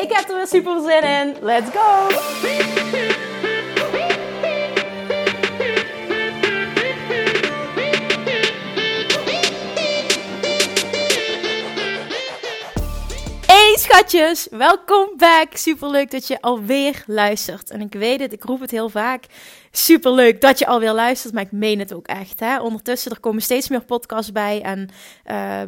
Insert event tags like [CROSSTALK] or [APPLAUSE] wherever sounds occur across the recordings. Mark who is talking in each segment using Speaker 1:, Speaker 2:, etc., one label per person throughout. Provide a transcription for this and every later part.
Speaker 1: Ik heb er weer super zin in. Let's go! Hey schatjes, welkom back. Super leuk dat je alweer luistert. En ik weet het, ik roep het heel vaak. Super leuk dat je alweer luistert, maar ik meen het ook echt. Hè? Ondertussen, er komen steeds meer podcasts bij. En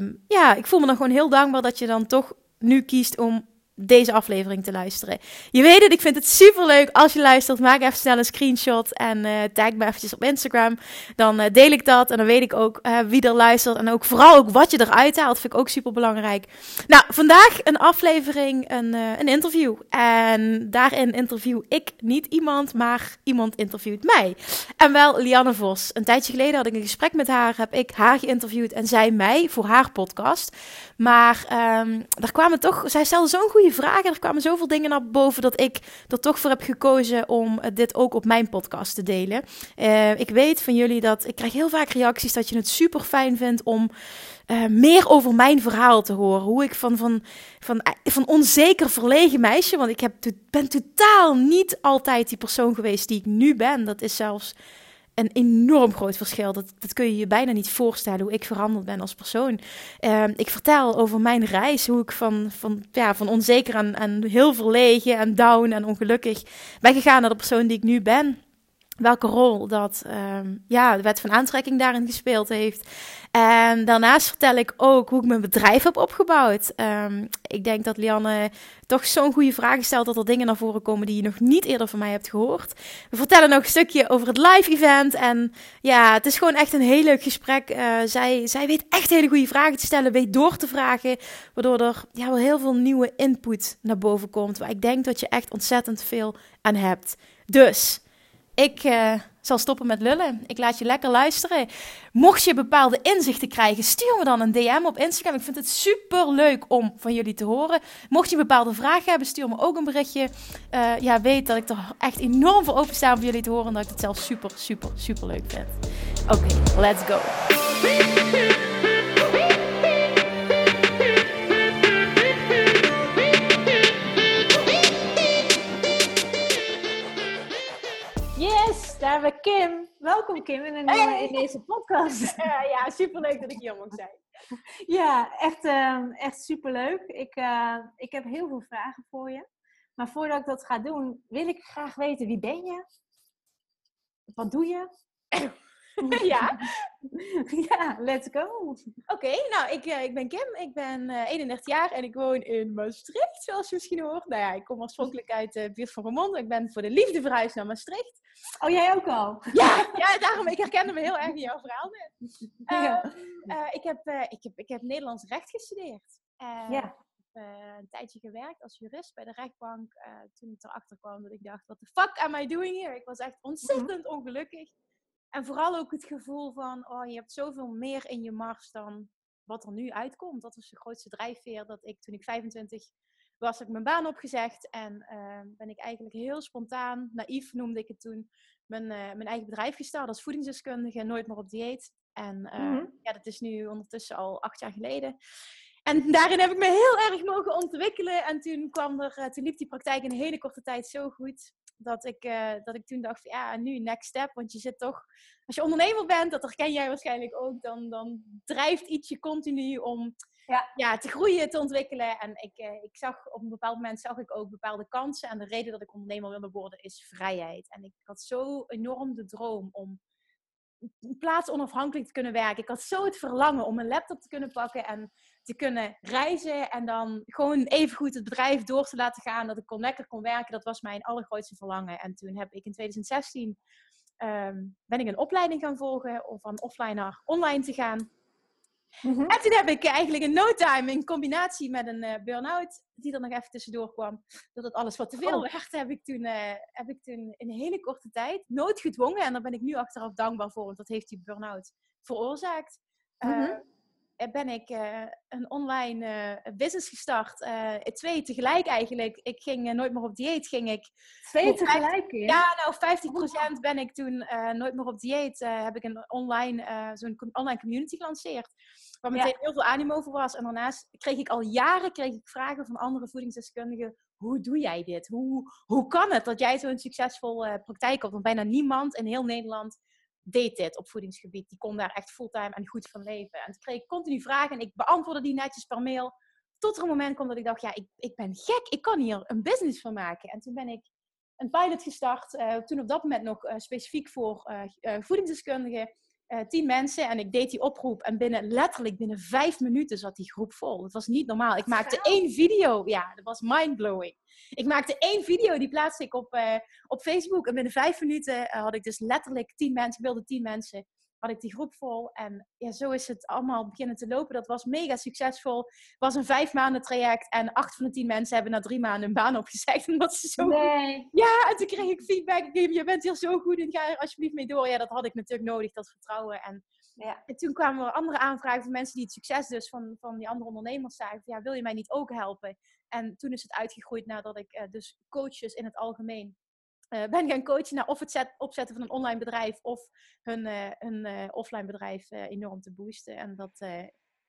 Speaker 1: um, ja, ik voel me dan gewoon heel dankbaar dat je dan toch nu kiest om deze aflevering te luisteren. Je weet het, ik vind het super leuk als je luistert. Maak even snel een screenshot en uh, tag me eventjes op Instagram. Dan uh, deel ik dat en dan weet ik ook uh, wie er luistert. En ook vooral ook wat je eruit haalt, vind ik ook super belangrijk. Nou, vandaag een aflevering, een, een interview. En daarin interview ik niet iemand, maar iemand interviewt mij. En wel Lianne Vos. Een tijdje geleden had ik een gesprek met haar, heb ik haar geïnterviewd en zij mij voor haar podcast. Maar um, daar kwamen toch, zij stelde zo'n goede vragen. Er kwamen zoveel dingen naar boven dat ik er toch voor heb gekozen om dit ook op mijn podcast te delen. Uh, ik weet van jullie dat ik krijg heel vaak reacties dat je het super fijn vindt om uh, meer over mijn verhaal te horen. Hoe ik van, van, van, van onzeker verlegen meisje, want ik heb, ben totaal niet altijd die persoon geweest die ik nu ben. Dat is zelfs een enorm groot verschil. Dat, dat kun je je bijna niet voorstellen hoe ik veranderd ben als persoon. Uh, ik vertel over mijn reis, hoe ik van, van, ja, van onzeker en, en heel verlegen en down en ongelukkig ben gegaan naar de persoon die ik nu ben welke rol dat um, ja, de wet van aantrekking daarin gespeeld heeft. En daarnaast vertel ik ook hoe ik mijn bedrijf heb opgebouwd. Um, ik denk dat Lianne toch zo'n goede vraag stelt dat er dingen naar voren komen die je nog niet eerder van mij hebt gehoord. We vertellen nog een stukje over het live event. En ja, het is gewoon echt een heel leuk gesprek. Uh, zij, zij weet echt hele goede vragen te stellen, weet door te vragen. Waardoor er ja, wel heel veel nieuwe input naar boven komt. Waar ik denk dat je echt ontzettend veel aan hebt. Dus ik uh, zal stoppen met lullen. Ik laat je lekker luisteren. Mocht je bepaalde inzichten krijgen, stuur me dan een DM op Instagram. Ik vind het super leuk om van jullie te horen. Mocht je bepaalde vragen hebben, stuur me ook een berichtje. Uh, ja, weet dat ik er echt enorm voor open sta om jullie te horen. En dat ik het zelf super, super, super leuk vind. Oké, let's go. Daar hebben we Kim. Welkom Kim in, een, hey. in deze podcast. [LAUGHS]
Speaker 2: Uh, ja, superleuk dat ik hier mag zijn.
Speaker 1: ja, echt, uh, echt superleuk. Ik, uh, ik heb heel veel vragen voor je. Maar voordat ik dat ga doen, wil ik graag weten, wie ben je? Wat doe je? [LAUGHS]
Speaker 2: ja. [LAUGHS]
Speaker 1: ja, let's go.
Speaker 2: Oké, okay, nou, ik, uh, ik ben Kim. Ik ben uh, 31 jaar en ik woon in Maastricht, zoals je misschien hoort. Nou ja, ik kom oorspronkelijk uit de buurt van Remond. Ik ben voor de liefde verhuisd naar Maastricht.
Speaker 1: Oh, jij ook al?
Speaker 2: Ja, ja daarom. Ik herkende me heel erg in jouw verhaal net. [LAUGHS] Uh, uh, ik, heb, uh, ik, heb, ik heb Nederlands recht gestudeerd. ja. een tijdje gewerkt als jurist bij de rechtbank. toen ik erachter kwam dat ik dacht, what the fuck am I doing here? Ik was echt ontzettend ongelukkig. En vooral ook het gevoel van, oh, je hebt zoveel meer in je mars dan wat er nu uitkomt. Dat was de grootste drijfveer dat ik toen ik 25 was, heb ik mijn baan opgezegd. En uh, ben ik eigenlijk heel spontaan, naïef noemde ik het toen, mijn, uh, mijn eigen bedrijf gestart als voedingsdeskundige, nooit meer op dieet. En uh, mm-hmm. ja, dat is nu ondertussen al acht jaar geleden. En daarin heb ik me heel erg mogen ontwikkelen. En toen kwam er, uh, toen liep die praktijk in een hele korte tijd zo goed dat ik, uh, dat ik toen dacht, ja, nu next step. Want je zit toch, als je ondernemer bent, dat herken jij waarschijnlijk ook, dan, dan drijft iets je continu om ja. Ja, te groeien, te ontwikkelen. En ik, uh, ik zag op een bepaald moment zag ik ook bepaalde kansen. En de reden dat ik ondernemer wilde worden is vrijheid. En ik had zo enorm de droom om plaats onafhankelijk te kunnen werken. Ik had zo het verlangen om een laptop te kunnen pakken en te kunnen reizen. En dan gewoon even goed het bedrijf door te laten gaan. Dat ik kon, lekker kon werken. Dat was mijn allergrootste verlangen. En toen heb ik in 2016 um, ehm, ben ik een opleiding gaan volgen. Om van offline naar online te gaan.
Speaker 1: Mhm. En toen heb ik eigenlijk in no time, in combinatie met een uh, burn-out, die er nog even tussendoor kwam, doordat alles wat te veel oh. werd, heb ik, toen, uh, heb ik toen in een hele korte tijd, noodgedwongen, en daar ben ik nu achteraf dankbaar voor, want dat heeft die burn-out veroorzaakt. Mm ben ik uh, een online uh, business gestart. Twee tegelijk eigenlijk. Ik ging nooit meer op dieet. Ging ik
Speaker 2: twee tegelijk?
Speaker 1: Ja, nou 50% ben ik toen nooit meer op dieet. heb ik een online, zo'n online community gelanceerd. Waar meteen heel veel animo voor was. En daarnaast kreeg ik al jaren kreeg ik vragen van andere voedingsdeskundigen. Hoe doe jij dit? Hoe, hoe kan het dat jij zo'n succesvol praktijk hebt? Want bijna niemand in heel Nederland deed dit op voedingsgebied. Die kon daar echt fulltime en goed van leven. En toen kreeg ik continu vragen en ik beantwoordde die netjes per mail. Tot er een moment kwam dat ik dacht, ja, ik, ik ben gek. Ik kan hier een business van maken. En toen ben ik een pilot gestart. Uh, toen op dat moment nog uh, specifiek voor uh, voedingsdeskundigen. Uh, tien mensen en ik deed die oproep. En binnen, letterlijk binnen vijf minuten zat die groep vol. Het was niet normaal. Ik maakte één video. Ja, dat was mindblowing. Ik maakte één video, die plaatste ik op, uh, op Facebook. En binnen vijf minuten uh, had ik dus letterlijk tien mensen, ik wilde tien mensen had ik die groep vol. En ja, zo is het allemaal beginnen te lopen. Dat was mega succesvol. Het was een vijf maanden traject. En acht van de tien mensen hebben na drie maanden een baan opgezegd. [LAUGHS] Omdat ze zo
Speaker 2: nee.
Speaker 1: Ja, en toen kreeg ik feedback. Je bent hier zo goed in, ga er alsjeblieft mee door. Ja, dat had ik natuurlijk nodig, dat vertrouwen. En, ja. en toen kwamen er andere aanvragen van mensen die het succes dus van, van die andere ondernemers zagen. Ja, wil je mij niet ook helpen? En toen is het uitgegroeid nadat ik uh, dus coaches in het algemeen uh, ben gaan coachen naar of het opzetten van een online bedrijf of hun, uh, hun uh, offline bedrijf enorm te boosten. En dat,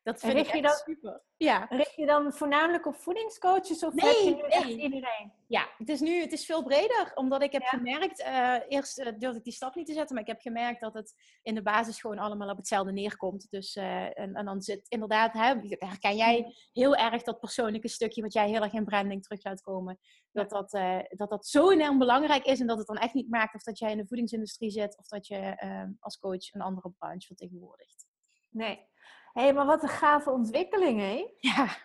Speaker 1: dat vind ik echt dan, super.
Speaker 2: Ja. Richt je dan voornamelijk op voedingscoaches of nee, je nu nee. echt iedereen?
Speaker 1: Ja, het is nu het is veel breder. Omdat ik heb gemerkt, eerst durfde ik die stap niet te zetten, maar ik heb gemerkt dat het in de basis gewoon allemaal op hetzelfde neerkomt. Dus, en, en, dan zit inderdaad, hè, herken jij heel erg dat persoonlijke stukje wat jij heel erg in branding terug laat komen. Dat dat, uh, dat dat zo enorm belangrijk is en dat het dan echt niet maakt of dat jij in de voedingsindustrie zit of dat je uh, als coach een andere branche vertegenwoordigt.
Speaker 2: Nee. Hé, hey, maar wat een gave ontwikkeling, hè?
Speaker 1: Ja.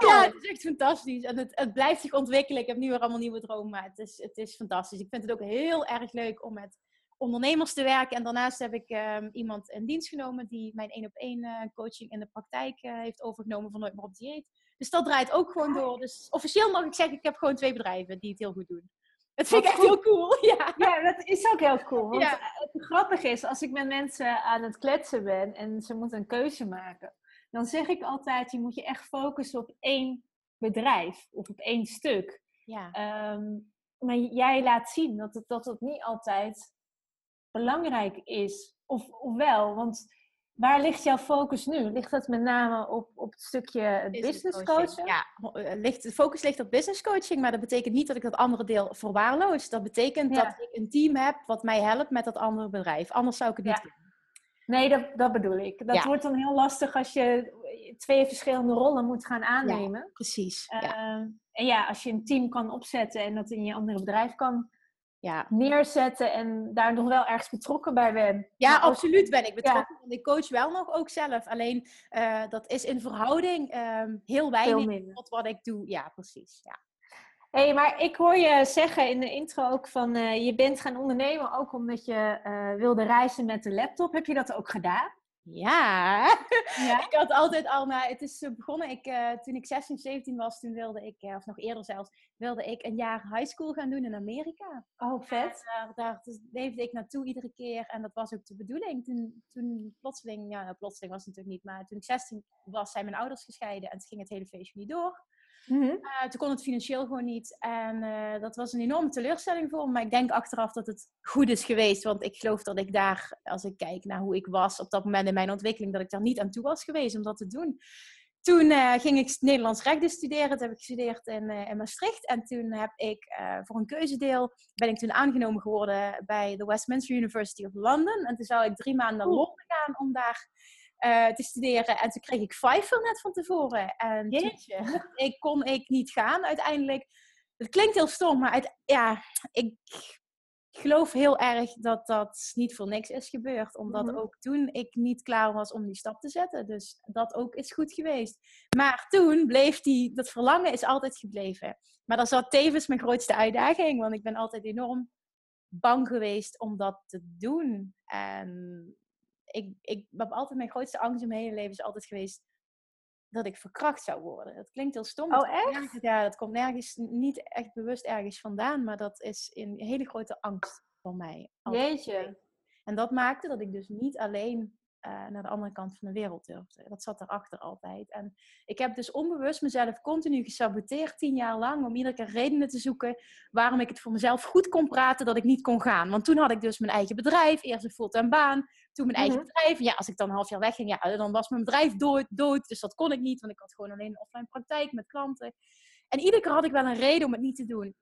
Speaker 1: ja, het is echt fantastisch. En het, het blijft zich ontwikkelen. Ik heb nu weer allemaal nieuwe dromen, maar het is, het is fantastisch. Ik vind het ook heel erg leuk om met ondernemers te werken. En daarnaast heb ik um, iemand in dienst genomen die mijn één op één uh, coaching in de praktijk uh, heeft overgenomen van Nooit meer op dieet. Dus dat draait ook gewoon door. Dus officieel mag ik zeggen, ik heb gewoon twee bedrijven die het heel goed doen. Dat vind ik echt heel cool. [LAUGHS] Ja.
Speaker 2: ja, dat is ook heel cool. Want ja. het grappige is, als ik met mensen aan het kletsen ben en ze moeten een keuze maken, dan zeg ik altijd, je moet je echt focussen op één bedrijf of op één stuk. Ja. Um, maar jij laat zien dat het, dat het niet altijd belangrijk is. Of, of wel, want Waar ligt jouw focus nu? Ligt dat met name op, op het stukje business, coaching?
Speaker 1: Ja, eh, ligt, de focus ligt op business coaching, maar dat betekent niet dat ik dat andere deel verwaarloos. Dat betekent dat ik een team heb wat mij helpt met dat andere bedrijf. Anders zou ik het niet doen.
Speaker 2: Nee, dat, dat bedoel ik. Dat wordt dan heel lastig als je twee verschillende rollen moet gaan aannemen.
Speaker 1: precies.
Speaker 2: Uh, en ja, als je een team kan opzetten en dat in je andere bedrijf kan ja. neerzetten en daar nog wel ergens betrokken bij ben.
Speaker 1: Ja, absoluut ben ik betrokken. Want ik coach wel nog ook zelf. Alleen uh, dat is in verhouding um, heel weinig tot wat ik doe. Ja, precies. Ja.
Speaker 2: hey, maar ik hoor je zeggen in de intro ook van uh, je bent gaan ondernemen ook omdat je uh, wilde reizen met de laptop. Heb je dat ook gedaan?
Speaker 1: Ja. ja. ik had altijd al, maar het is begonnen, ik, uh, toen ik 16, 17 was, toen wilde ik, uh, of nog eerder zelfs, wilde ik een jaar high school gaan doen in Amerika.
Speaker 2: Oh, vet.
Speaker 1: daar, daar leefde ik naartoe iedere keer en dat was ook de bedoeling. Toen, toen plotseling, ja, plotseling was het natuurlijk niet, maar toen ik 16 was, zijn mijn ouders gescheiden en toen ging het hele feestje niet door. Mm -hmm. uh, toen kon het financieel gewoon niet. En uh, dat was een enorme teleurstelling voor me. Maar ik denk achteraf dat het goed is geweest. Want ik geloof dat ik daar, als ik kijk naar hoe ik was op dat moment in mijn ontwikkeling, dat ik daar niet aan toe was geweest om dat te doen. Toen uh, ging ik Nederlands rechten studeren. Dat heb ik gestudeerd in, in Maastricht. En toen heb ik voor een keuzedeel, ben ik toen aangenomen geworden bij de Westminster University of London. En toen zou ik drie maanden naar Londen gaan om daar uh, te studeren. En toen kreeg ik Pfeiffer net van tevoren. En Jeetje. ik kon ik niet gaan uiteindelijk. Het klinkt heel stom, maar uit, ja, ik geloof heel erg dat dat niet voor niks is gebeurd. Omdat mm ook toen ik niet klaar was om die stap te zetten. Dus dat ook is goed geweest. Maar toen bleef die, dat verlangen is altijd gebleven. Maar dat zat tevens mijn grootste uitdaging. Want ik ben altijd enorm bang geweest om dat te doen. En ik, ik heb altijd mijn grootste angst in mijn hele leven is altijd geweest dat ik verkracht zou worden. Dat klinkt heel stom.
Speaker 2: Oh, echt?
Speaker 1: ja, dat komt nergens, niet echt bewust ergens vandaan, maar dat is een hele grote angst van mij.
Speaker 2: Jeetje.
Speaker 1: En dat maakte dat ik dus niet alleen uh, naar de andere kant van de wereld durfde. Dat zat erachter altijd. En ik heb dus onbewust mezelf continu gesaboteerd, tien jaar lang, om iedere keer redenen te zoeken waarom ik het voor mezelf goed kon praten dat ik niet kon gaan. Want toen had ik dus mijn eigen bedrijf, eerst een fulltime baan, toen mijn eigen mhm. bedrijf. Ja, als ik dan een half jaar wegging, ja, dan was mijn bedrijf dood, dood. Dus dat kon ik niet, want ik had gewoon alleen een offline praktijk met klanten. En iedere keer had ik wel een reden om het niet te doen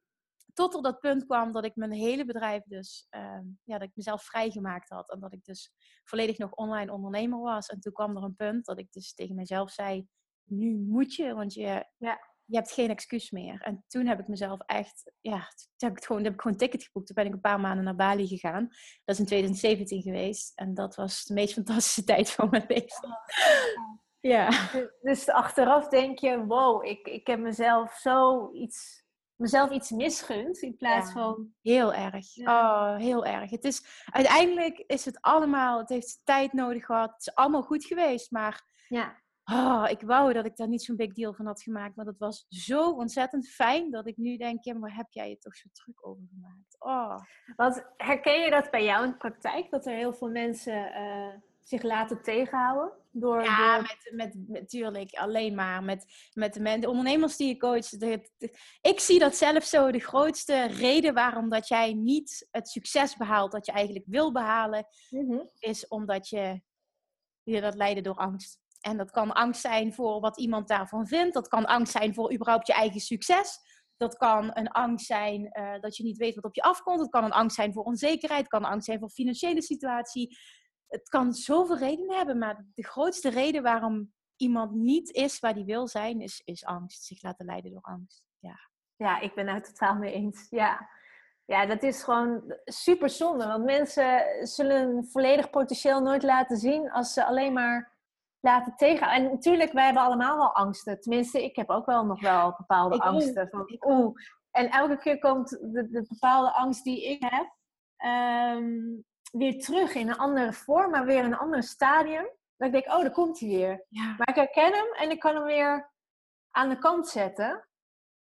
Speaker 1: tot op dat punt kwam dat ik mijn hele bedrijf dus, uh, ja, dat ik mezelf vrijgemaakt had. En dat ik dus volledig nog online ondernemer was. En toen kwam er een punt dat ik dus tegen mezelf zei, nu moet je, want je, ja. Je hebt geen excuus meer. En toen heb ik mezelf echt, ja, toen heb ik, gewoon, heb ik gewoon een ticket geboekt. Toen ben ik een paar maanden naar Bali gegaan. Dat is in 2017 geweest. En dat was de meest fantastische [LAUGHS] tijd van mijn leven. [LAUGHS]
Speaker 2: Ja. Dus achteraf denk je, wow, ik, ik heb mezelf zo iets mezelf iets misgunt in plaats van.
Speaker 1: Heel erg. Oh, heel erg. Het is, uiteindelijk is het allemaal, het heeft tijd nodig gehad. Het is allemaal goed geweest, maar. Ja. Oh, ik wou dat ik daar niet zo'n big deal van had gemaakt. Maar dat was zo ontzettend fijn dat ik nu denk: ja, waar heb jij je toch zo druk over gemaakt? Oh.
Speaker 2: Want herken je dat bij jou in de praktijk? Dat er heel veel mensen uh, zich laten tegenhouden?
Speaker 1: Door, ja, door... Met, met, natuurlijk alleen maar met, met de, de ondernemers die je coacht. ik zie dat zelf zo. De grootste reden waarom dat jij niet het succes behaalt dat je eigenlijk wil behalen, mhm. is omdat je je dat leiden door angst. En dat kan angst zijn voor wat iemand daarvan vindt. Dat kan angst zijn voor überhaupt je eigen succes. Dat kan een angst zijn uh, dat je niet weet wat op je afkomt. Het kan een angst zijn voor onzekerheid. Het kan angst zijn voor financiële situatie het kan zoveel redenen hebben, maar de grootste reden waarom iemand niet is waar hij wil zijn, is, is angst. Zich laten leiden door angst. Ja.
Speaker 2: ja, ik ben het totaal mee eens. Ja. ja, dat is gewoon super zonde. Want mensen zullen volledig potentieel nooit laten zien als ze alleen maar laten tegen. En natuurlijk, wij hebben allemaal wel angsten. Tenminste, ik heb ook wel nog wel bepaalde angsten. Van, oeh. En elke keer komt de, de bepaalde angst die ik heb, um, weer terug in een andere vorm, maar weer in een ander stadium. Denk ik, oh, daar komt hij weer. Maar ik herken hem en ik kan hem weer aan de kant zetten.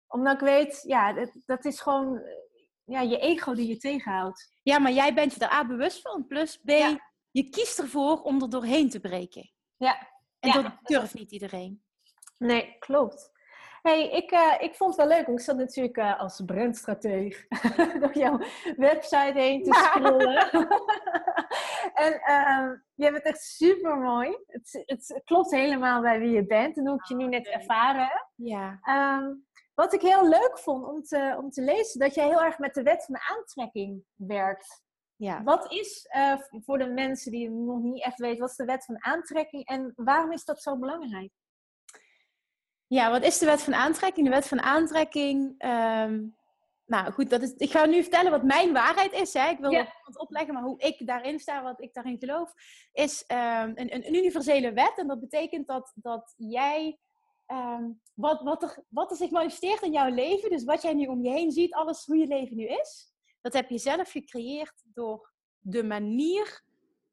Speaker 2: Omdat ik weet, ja, dat, dat is gewoon ja, je ego die je tegenhoudt.
Speaker 1: Ja, maar jij bent je daar A bewust van. Plus B, je kiest ervoor om er doorheen te breken.
Speaker 2: Ja.
Speaker 1: En dat durft niet iedereen.
Speaker 2: Nee, klopt hey, ik, uh, ik vond het wel leuk. Want ik zat natuurlijk uh, als brandstrateeg [LAUGHS] door jouw website heen te scrollen. [LAUGHS] en uh, je hebt het echt super mooi. Het, het, klopt helemaal bij wie je bent en hoe ik je nu net ervaren
Speaker 1: Ja.
Speaker 2: Um, wat ik heel leuk vond om te, om te lezen, dat jij heel erg met de wet van aantrekking werkt. Ja. Wat is, uh, voor de mensen die nog niet echt weten, wat is de wet van aantrekking en waarom is dat zo belangrijk?
Speaker 1: Ja, wat is de wet van aantrekking? De wet van aantrekking. Ehm, nou goed, dat is, ik ga nu vertellen wat mijn waarheid is. Hè. Ik wil het opleggen, maar hoe ik daarin sta, wat ik daarin geloof, is um, een, een, universele wet. En dat betekent dat, dat jij. Um, wat, wat, er, wat er zich manifesteert in jouw leven, dus wat jij nu om je heen ziet, alles hoe je leven nu is, dat heb je zelf gecreëerd door de manier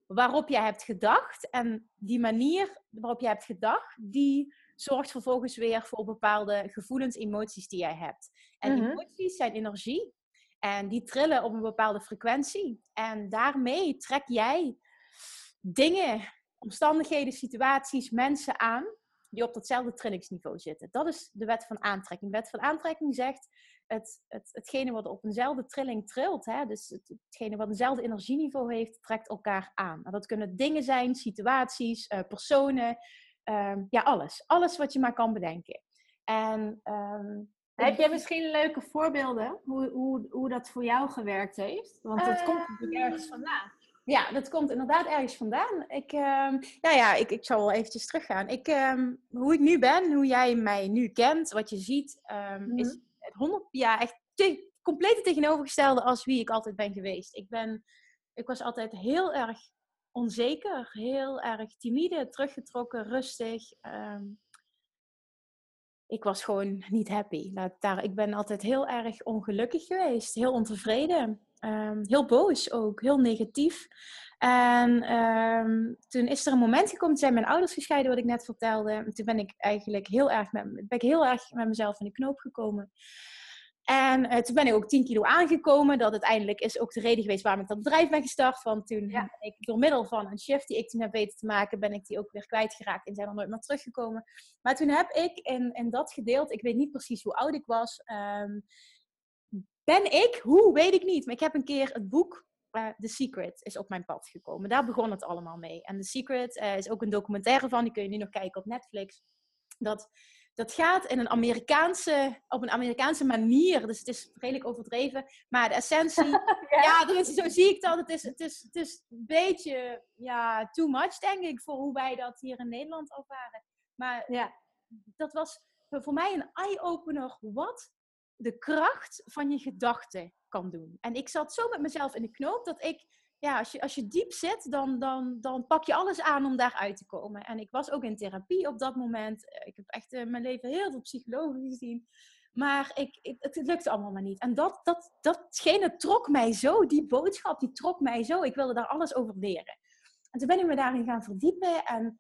Speaker 1: waarop jij hebt gedacht. En die manier waarop jij hebt gedacht, die zorgt vervolgens weer voor bepaalde gevoelens, emoties die jij hebt. En mhm. emoties zijn energie. En die trillen op een bepaalde frequentie. En daarmee trek jij dingen, omstandigheden, situaties, mensen aan die op datzelfde trillingsniveau zitten. Dat is de wet van aantrekking. De wet van aantrekking zegt het, het, hetgene wat op eenzelfde trilling trilt, hè, dus het, hetgene wat eenzelfde energieniveau heeft, trekt elkaar aan. En dat kunnen dingen zijn, situaties, uh, personen, Ehm, ja, alles. Alles wat je maar kan bedenken. En,
Speaker 2: ehm, Heb jij misschien leuke voorbeelden hoe, hoe, hoe dat voor jou gewerkt heeft? Want dat komt natuurlijk ehm, ergens vandaan.
Speaker 1: Ja, dat komt inderdaad ergens vandaan. Ik, nou ja, ik, ik zal wel eventjes teruggaan. Ik, hoe ik nu ben, hoe jij mij nu kent, wat je ziet, mm is het 100 ja, echt compleet tegenovergestelde als wie ik altijd ben geweest. Ik, ben, ik was altijd heel erg onzeker, heel erg timide, teruggetrokken, rustig. Ehm, ik was gewoon niet happy. daar, ik ben altijd heel erg ongelukkig geweest, heel ontevreden, um, heel boos ook, heel negatief. En ehm, toen is er een moment gekomen, toen zijn mijn ouders gescheiden, wat ik net vertelde. Toen ben ik eigenlijk heel erg met, ben ik heel erg met mezelf in de knoop gekomen. En uh, toen ben ik ook 10 kilo aangekomen. Dat uiteindelijk is ook de reden geweest waarom ik dat bedrijf ben gestart. Want toen ben ik door middel van een shift die ik toen heb weten te maken, ben ik die ook weer kwijtgeraakt en zijn er nooit meer teruggekomen. Maar toen heb ik in, in dat gedeelte, ik weet niet precies hoe oud ik was, um, ben ik, hoe weet ik niet, maar ik heb een keer het boek uh, The Secret is op mijn pad gekomen. Daar begon het allemaal mee. En The Secret uh, is ook een documentaire van, die kun je nu nog kijken op Netflix. Dat dat gaat in een Amerikaanse, op een Amerikaanse manier. Dus het is redelijk overdreven. Maar de essentie, [LAUGHS] ja, ja zo zie ik dat. Het is, het, is, het is een beetje ja, too much, denk ik, voor hoe wij dat hier in Nederland ervaren. Maar ja. dat was voor mij een eye-opener wat de kracht van je gedachten kan doen. En ik zat zo met mezelf in de knoop dat ik ja, als je, als je diep zit, dan, dan, dan pak je alles aan om daaruit te komen. En ik was ook in therapie op dat moment. Ik heb echt in mijn leven heel veel psychologen gezien. Maar ik, het, het lukte allemaal maar niet. En dat, dat, datgene trok mij zo, die boodschap, die trok mij zo. Ik wilde daar alles over leren. En toen ben ik me daarin gaan verdiepen. En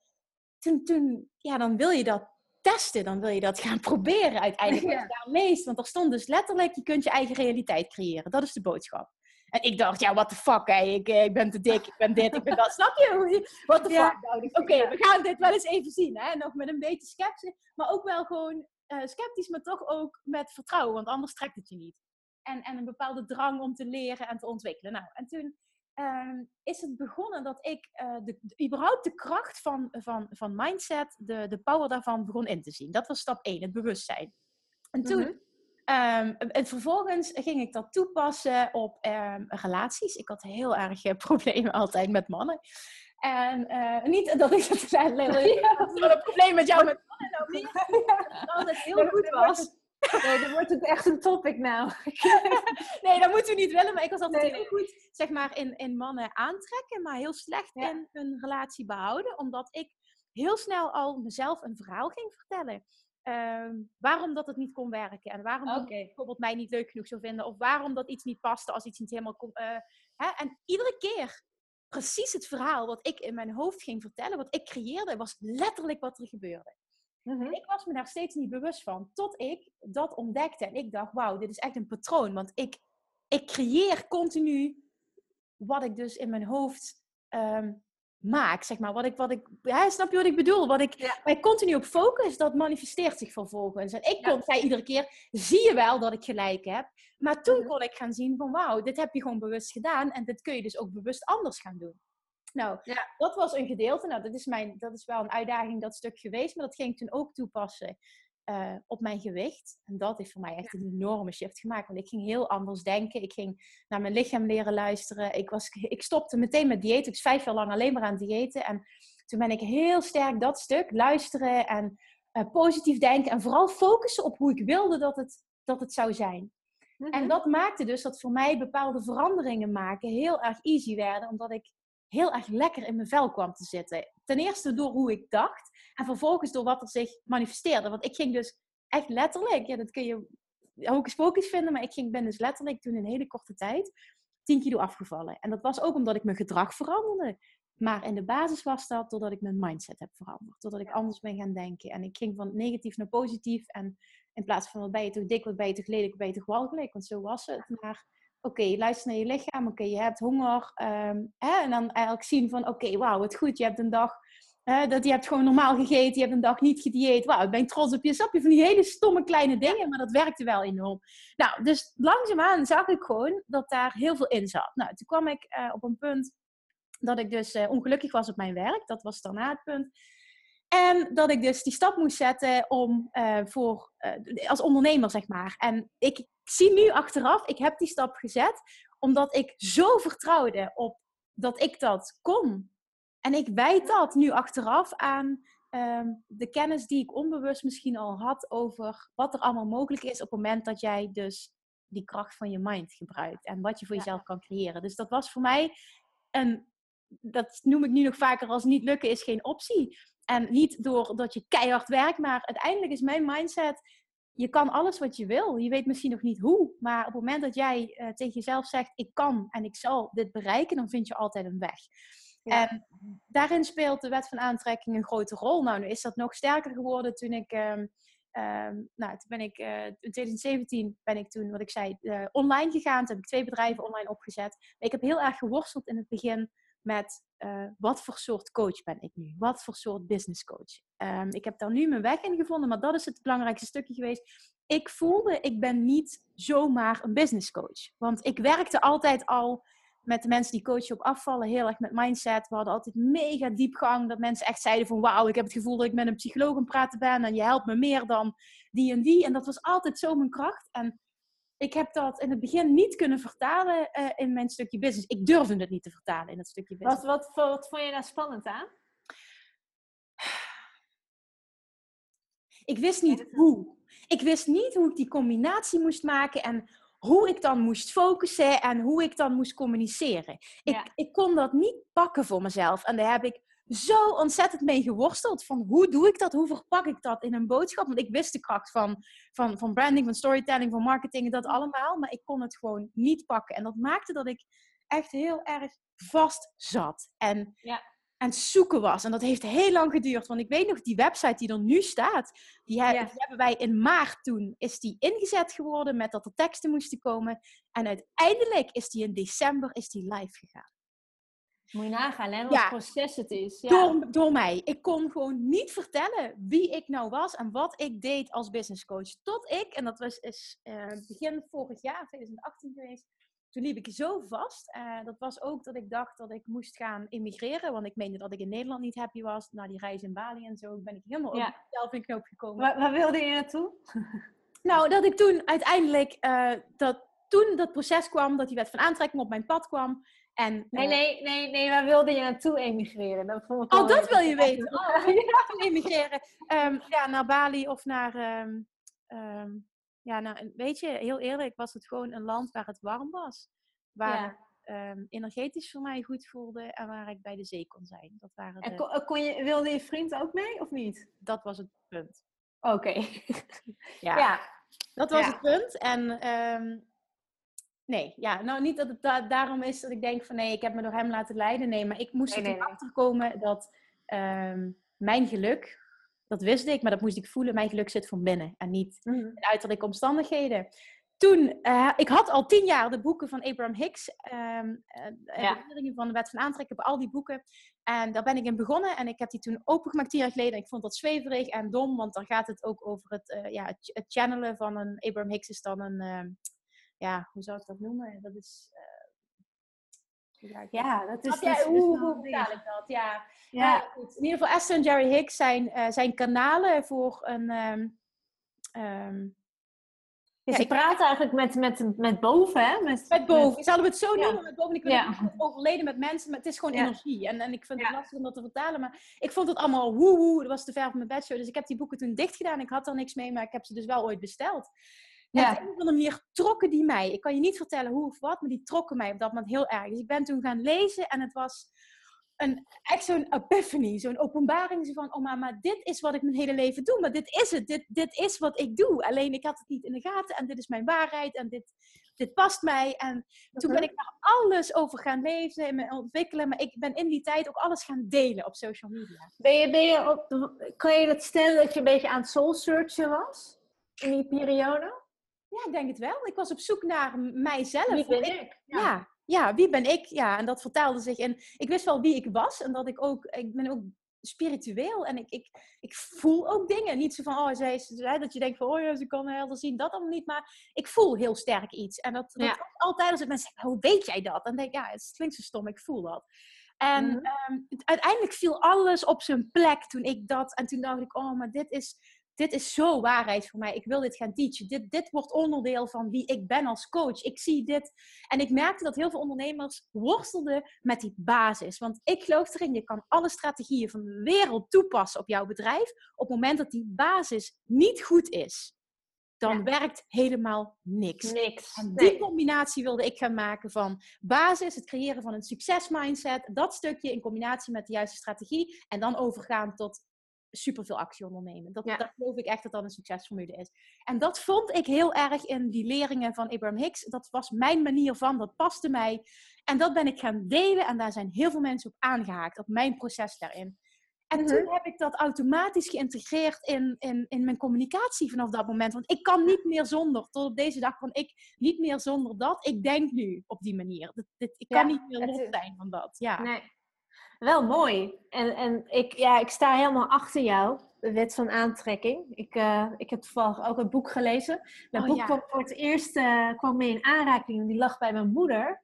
Speaker 1: toen, toen ja, dan wil je dat testen. Dan wil je dat gaan [LAUGHS] proberen uiteindelijk. Ja. Daar leest. Want er stond dus letterlijk, je kunt je eigen realiteit creëren. Dat is de boodschap. En ik dacht, ja, what the fuck, hè? Ik, eh, ik ben te dik, ik ben dit, ik ben dat. Snap je? [LAUGHS] What the fuck? Nou, Oké, we gaan dit wel eens even zien, hè? Nog met een beetje sceptisch, maar ook wel gewoon uh, sceptisch, maar toch ook met vertrouwen, want anders trekt het je niet. En, en een bepaalde drang om te leren en te ontwikkelen. Nou, en toen uh, is het begonnen dat ik uh, de, überhaupt de kracht van, van, van mindset, de, de power daarvan begon in te zien. Dat was stap 1, het bewustzijn. En toen... Mhm. Um, en vervolgens ging ik dat toepassen op um, relaties. Ik had heel erg uh, [LAUGHS] problemen altijd met mannen. En uh, niet dat ik het [LAUGHS] een probleem met jou met mannen [LAUGHS] nou. Dat het heel goed was.
Speaker 3: Nee, dan wordt het echt een topic nou. [LAUGHS]
Speaker 1: nee, dat moeten we niet willen. Maar ik was altijd heel goed zeg maar, in, in mannen aantrekken, maar heel slecht in een relatie behouden. Omdat ik heel snel al mezelf een verhaal ging vertellen. Ehm, waarom dat het niet kon werken. En waarom okay. bijvoorbeeld mij niet leuk genoeg zou vinden. Of waarom dat iets niet paste als iets niet helemaal kon. Uh, hè? En iedere keer precies het verhaal wat ik in mijn hoofd ging vertellen, wat ik creëerde, was letterlijk wat er gebeurde. Mm Ik was me daar steeds niet bewust van. Tot ik dat ontdekte. En ik dacht, wauw, dit is echt een patroon. Want ik, ik creëer continu wat ik dus in mijn hoofd um, maak, zeg maar. Wat ik, wat ik, ja, snap je wat ik bedoel? Wat ik, ja. waar ik continu op focus, dat manifesteert zich vervolgens. En ik kon, zei iedere keer, zie je wel dat ik gelijk heb. Maar toen mhm. kon ik gaan zien van, wauw, dit heb je gewoon bewust gedaan. En dit kun je dus ook bewust anders gaan doen. Nou, ja. dat was een gedeelte. Nou, dat is, mijn, dat is wel een uitdaging, dat stuk geweest. Maar dat ging ik toen ook toepassen uh, op mijn gewicht. En dat heeft voor mij echt een enorme shift gemaakt. Want ik ging heel anders denken. Ik ging naar mijn lichaam leren luisteren. Ik, was, ik stopte meteen met dieet. Ik was vijf jaar lang alleen maar aan diëten. En toen ben ik heel sterk dat stuk luisteren en uh, positief denken. En vooral focussen op hoe ik wilde dat het, dat het zou zijn. En mhm. dat maakte dus dat voor mij bepaalde veranderingen maken heel erg easy werden. Omdat ik heel erg lekker in mijn vel kwam te zitten. Ten eerste door hoe ik dacht en vervolgens door wat er zich manifesteerde. Want ik ging dus echt letterlijk, ja, dat kun je hocus pocus vinden, maar ik ging, ben dus letterlijk toen in een hele korte tijd 10 kilo afgevallen. En dat was ook omdat ik mijn gedrag veranderde. Maar in de basis was dat doordat ik mijn mindset heb veranderd. Doordat ik anders ben gaan denken. En ik ging van negatief naar positief. En in plaats van wat ben je toch dik, wat ben je toch lelijk, wat ben je toch walgelijk. Want zo was het. Maar oké, okay, luister naar je lichaam, oké, je hebt honger. Ehm, hè, en dan eigenlijk zien van, oké, wauw, het goed, je hebt een dag, hè, dat je hebt gewoon normaal gegeten, je hebt een dag niet gedieet. Wauw, ik ben trots op je, snap je, van die hele stomme kleine dingen, maar dat werkte wel enorm. Nou, dus langzaamaan zag ik gewoon dat daar heel veel in zat. Nou, toen kwam ik uh, op een punt dat ik dus uh, ongelukkig was op mijn werk, dat was daarna het punt. En dat ik dus die stap moest zetten om uh, voor, als ondernemer, zeg maar. En ik zie nu achteraf, ik heb die stap gezet omdat ik zo vertrouwde op dat ik dat kon. En ik wijd dat nu achteraf aan um, de kennis die ik onbewust misschien al had over wat er allemaal mogelijk is op het moment dat jij dus die kracht van je mind gebruikt en wat je voor jezelf kan creëren. Dus dat was voor mij een, dat noem ik nu nog vaker als niet lukken is geen optie. En niet doordat je keihard werkt, maar uiteindelijk is mijn mindset je kan alles wat je wil. Je weet misschien nog niet hoe. Maar op het moment dat jij uh, tegen jezelf zegt: Ik kan en ik zal dit bereiken, dan vind je altijd een weg. En daarin speelt de wet van aantrekking een grote rol. Nou, nu is dat nog sterker geworden toen ik. Um, nou, toen ben ik uh, in 2017 ben ik toen, wat ik zei, uh, online gegaan. Toen heb ik twee bedrijven online opgezet. ik heb heel erg geworsteld in het begin met uh, wat voor soort coach ben ik nu? Wat voor soort business coach? Um, ik heb daar nu mijn weg in gevonden, maar dat is het belangrijkste stukje geweest. Ik voelde, ik ben niet zomaar een business coach. Want ik werkte altijd al met de mensen die coachen op afvallen, heel erg met mindset. We hadden altijd mega diepgang. Dat mensen echt zeiden van wauw, ik heb het gevoel dat ik met een psycholoog aan het praten ben. En je helpt me meer dan die en die. En dat was altijd zo mijn kracht. En ik heb dat in het begin niet kunnen vertalen uh, in mijn stukje business. Ik durfde het niet te vertalen in het stukje business.
Speaker 3: Wat, wat, wat vond je daar spannend aan?
Speaker 1: Ik wist niet hoe. Ik wist niet hoe ik die combinatie moest maken en hoe ik dan moest focussen en hoe ik dan moest communiceren. Ik, ik kon dat niet pakken voor mezelf. En daar heb ik zo ontzettend mee geworsteld. Van hoe doe ik dat? Hoe verpak ik dat in een boodschap? Want ik wist de kracht van, van, van branding, van storytelling, van marketing, dat allemaal. Maar ik kon het gewoon niet pakken. En dat maakte dat ik echt heel erg vast zat. En ja. aan zoeken was. En dat heeft heel lang geduurd. Want ik weet nog, die website die er nu staat, die, hebben wij in maart toen, is die ingezet geworden met dat er teksten moesten komen. En uiteindelijk is die in december is die live gegaan.
Speaker 3: Moet je nagaan, hè? Wat proces het is.
Speaker 1: Ja. Door, door mij. Ik kon gewoon niet vertellen wie ik nou was en wat ik deed als business coach. Tot ik, en dat was is, uh, begin vorig jaar, 2018 geweest, toen liep ik zo vast. Uh, dat was ook dat ik dacht dat ik moest gaan immigreren. Want ik meende dat ik in Nederland niet happy was. Na die reis in Bali en zo ben ik helemaal ja. op zelf in knoop gekomen.
Speaker 3: Waar, waar, wilde je naartoe? [LAUGHS]
Speaker 1: nou, dat ik toen uiteindelijk... Uh, dat toen dat proces kwam, dat die wet van aantrekking op mijn pad kwam. En,
Speaker 3: nee, uh, nee, nee, nee, waar wilde je naartoe emigreren?
Speaker 1: Dat vond ik oh, dat wil je weten. [LAUGHS] Oh, naartoe emigreren. Um, ja, naar Bali of naar... Um, um, ja, nou, weet je, heel eerlijk was het gewoon een land waar het warm was. Waar ja. energetisch voor mij goed voelde en waar ik bij de zee kon zijn. Dat waren
Speaker 3: de... en kon, je, wilde je vriend ook mee of niet?
Speaker 1: Dat was het punt.
Speaker 3: Oké. [LAUGHS]
Speaker 1: ja. ja. Dat was het punt. En Nee, ja, nou niet dat het daarom is dat ik denk van nee, ik heb me door hem laten leiden. Nee, maar ik moest nee, er nee, achter komen dat um, mijn geluk, dat wist ik, maar dat moest ik voelen, mijn geluk zit van binnen en niet mm in uiterlijke omstandigheden. Toen, uh, ik had al tien jaar de boeken van Abraham Hicks, um, uh, ja. de van de wet van aantrekken, op al die boeken. En daar ben ik in begonnen en ik heb die toen opengemaakt tien jaar geleden. En ik vond dat zweverig en dom, want dan gaat het ook over het, uh, ja, het, channelen van een Abraham Hicks is dan een ehm, ja, hoe zou ik dat noemen? Dat is.
Speaker 3: Uh, ja, dat is.
Speaker 1: Ja, hoe, hoe vertaal ik dat? Ja, ja. Uh, goed. In ieder geval, Esther en Jerry Hicks zijn, uh, zijn kanalen voor een. Um,
Speaker 3: um, ja, ze praten eigenlijk met, met, met boven, hè?
Speaker 1: Met, met boven. Zouden we het zo noemen? Met boven. Ik wil ja. overleden met mensen, maar het is gewoon energie. En, en ik vind het lastig om dat te vertalen. Maar ik vond het allemaal woe woe. Dat was te ver van mijn bedshow. Dus ik heb die boeken toen dicht gedaan. Ik had er niks mee, maar ik heb ze dus wel ooit besteld. Ja. op een of andere manier trokken die mij. Ik kan je niet vertellen hoe of wat, maar die trokken mij op dat moment heel erg. Dus ik ben toen gaan lezen en het was een, echt zo'n epiphany, zo'n openbaring zo van, oh maar, maar dit is wat ik mijn hele leven doe, maar dit is het, dit, dit is wat ik doe. Alleen ik had het niet in de gaten en dit is mijn waarheid en dit, dit past mij. En toen ben ik daar alles over gaan lezen en me ontwikkelen, maar ik ben in die tijd ook alles gaan delen op social media.
Speaker 3: Ben je, ben je op, kan je dat stellen dat je een beetje aan het soul searchen was in die periode?
Speaker 1: Ja, ik denk het wel. Ik was op zoek naar mijzelf.
Speaker 3: Wie ben ik?
Speaker 1: Ja. ja. wie ben ik? Ja, en dat vertelde zich. En ik wist wel wie ik was en dat ik ook, ik ben ook spiritueel en ik, ik, ik voel ook dingen. Niet zo van, oh, zij is, dat je denkt van, oh ja, ze kan helder zien, dat allemaal niet. Maar ik voel heel sterk iets. En dat, dat ja. altijd als ik mensen zeggen, hoe weet jij dat? Dan denk ik, ja, het klinkt zo stom, ik voel dat. En mm -hmm. um, uiteindelijk viel alles op zijn plek toen ik dat. En toen dacht ik, oh, maar dit is dit is zo waarheid voor mij. Ik wil dit gaan teachen. Dit, dit wordt onderdeel van wie ik ben als coach. Ik zie dit. En ik merkte dat heel veel ondernemers worstelden met die basis. Want ik geloof erin, je kan alle strategieën van de wereld toepassen op jouw bedrijf. Op het moment dat die basis niet goed is, dan werkt helemaal niks.
Speaker 3: Niks.
Speaker 1: En die combinatie wilde ik gaan maken van basis, het creëren van een succesmindset, dat stukje in combinatie met de juiste strategie en dan overgaan tot superveel actie ondernemen. Dat, dat geloof ik echt dat dat een succesformule is. En dat vond ik heel erg in die leringen van Abraham Hicks. Dat was mijn manier van, dat paste mij. En dat ben ik gaan delen en daar zijn heel veel mensen op aangehaakt, op mijn proces daarin. En toen mhm. heb ik dat automatisch geïntegreerd in, in, in mijn communicatie vanaf dat moment. Want ik kan niet meer zonder, tot op deze dag van ik niet meer zonder dat. Ik denk nu op die manier. ik kan niet meer los zijn van dat. Ja.
Speaker 2: Nee. Wel mooi. En, en ik, ja, ik sta helemaal achter jou, de wet van aantrekking. Ik, uh, ik heb toevallig ook een boek gelezen. Dat oh, boek kwam voor het eerst uh, kwam mee in aanraking. Die lag bij mijn moeder,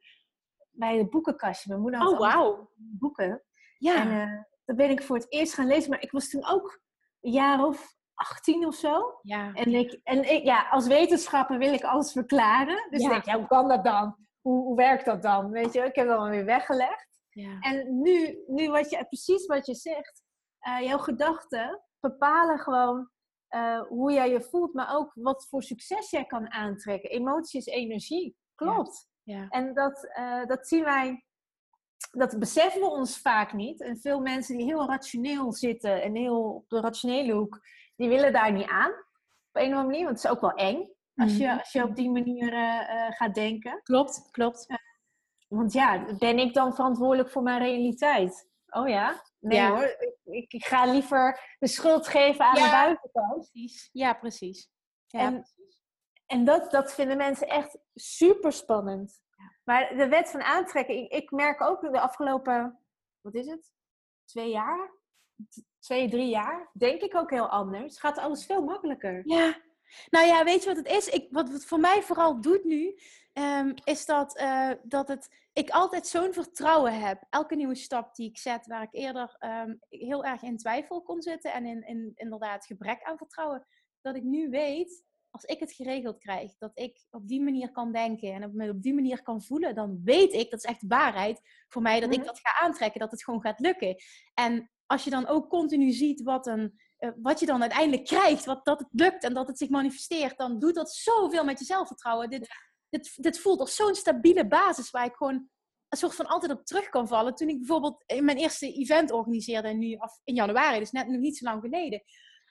Speaker 2: bij het boekenkastje. Mijn moeder had
Speaker 1: oh, wow.
Speaker 2: boeken. Ja. En, uh, dat ben ik voor het eerst gaan lezen. Maar ik was toen ook een jaar of 18 of zo. Ja. En, ik, en ik, ja, als wetenschapper wil ik alles verklaren. Dus ja. denk ja, hoe kan dat dan? Hoe, hoe werkt dat dan? Weet je, ik heb dat alweer weggelegd. Ja. En nu, nu wat je, precies wat je zegt, uh, jouw gedachten bepalen gewoon uh, hoe jij je voelt, maar ook wat voor succes jij kan aantrekken. Emotie is energie, klopt. Ja. En dat, uh, dat zien wij dat beseffen we ons vaak niet. En veel mensen die heel rationeel zitten en heel op de rationele hoek, die willen daar niet aan. Op een of andere manier, want het is ook wel eng als je, mhm. als je op die manier gaat denken.
Speaker 1: Klopt, klopt.
Speaker 2: Want ja, ben ik dan verantwoordelijk voor mijn realiteit? Oh ja? Nee hoor, ik, ik, ga liever de schuld geven aan de buitenkant.
Speaker 1: Precies. Ja, precies. Ja,
Speaker 2: en, precies. en dat, dat vinden mensen echt super spannend. Maar de wet van aantrekking, ik, merk ook de afgelopen, wat is het? Twee jaar? Twee, drie jaar? Denk ik ook heel anders. Gaat alles veel makkelijker.
Speaker 1: Ja. Nou ja, weet je wat het is? Ik, wat het voor mij vooral doet nu, ehm, is dat, uh, dat het, ik altijd zo'n vertrouwen heb. Elke nieuwe stap die ik zet, waar ik eerder um, heel erg in twijfel kon zitten en in, in inderdaad gebrek aan vertrouwen, dat ik nu weet, als ik het geregeld krijg, dat ik op die manier kan denken en op die manier kan voelen, dan weet ik, dat is echt waarheid voor mij, dat ik mhm. dat ga aantrekken, dat het gewoon gaat lukken. En als je dan ook continu ziet wat, een, wat je dan uiteindelijk krijgt, wat, dat het lukt en dat het zich manifesteert, dan doet dat zoveel met je zelfvertrouwen. Dit, dit, dit voelt als zo'n stabiele basis waar ik gewoon een soort van altijd op terug kan vallen. Toen ik bijvoorbeeld in mijn eerste event organiseerde, nu af, in januari, dus net nog niet zo lang geleden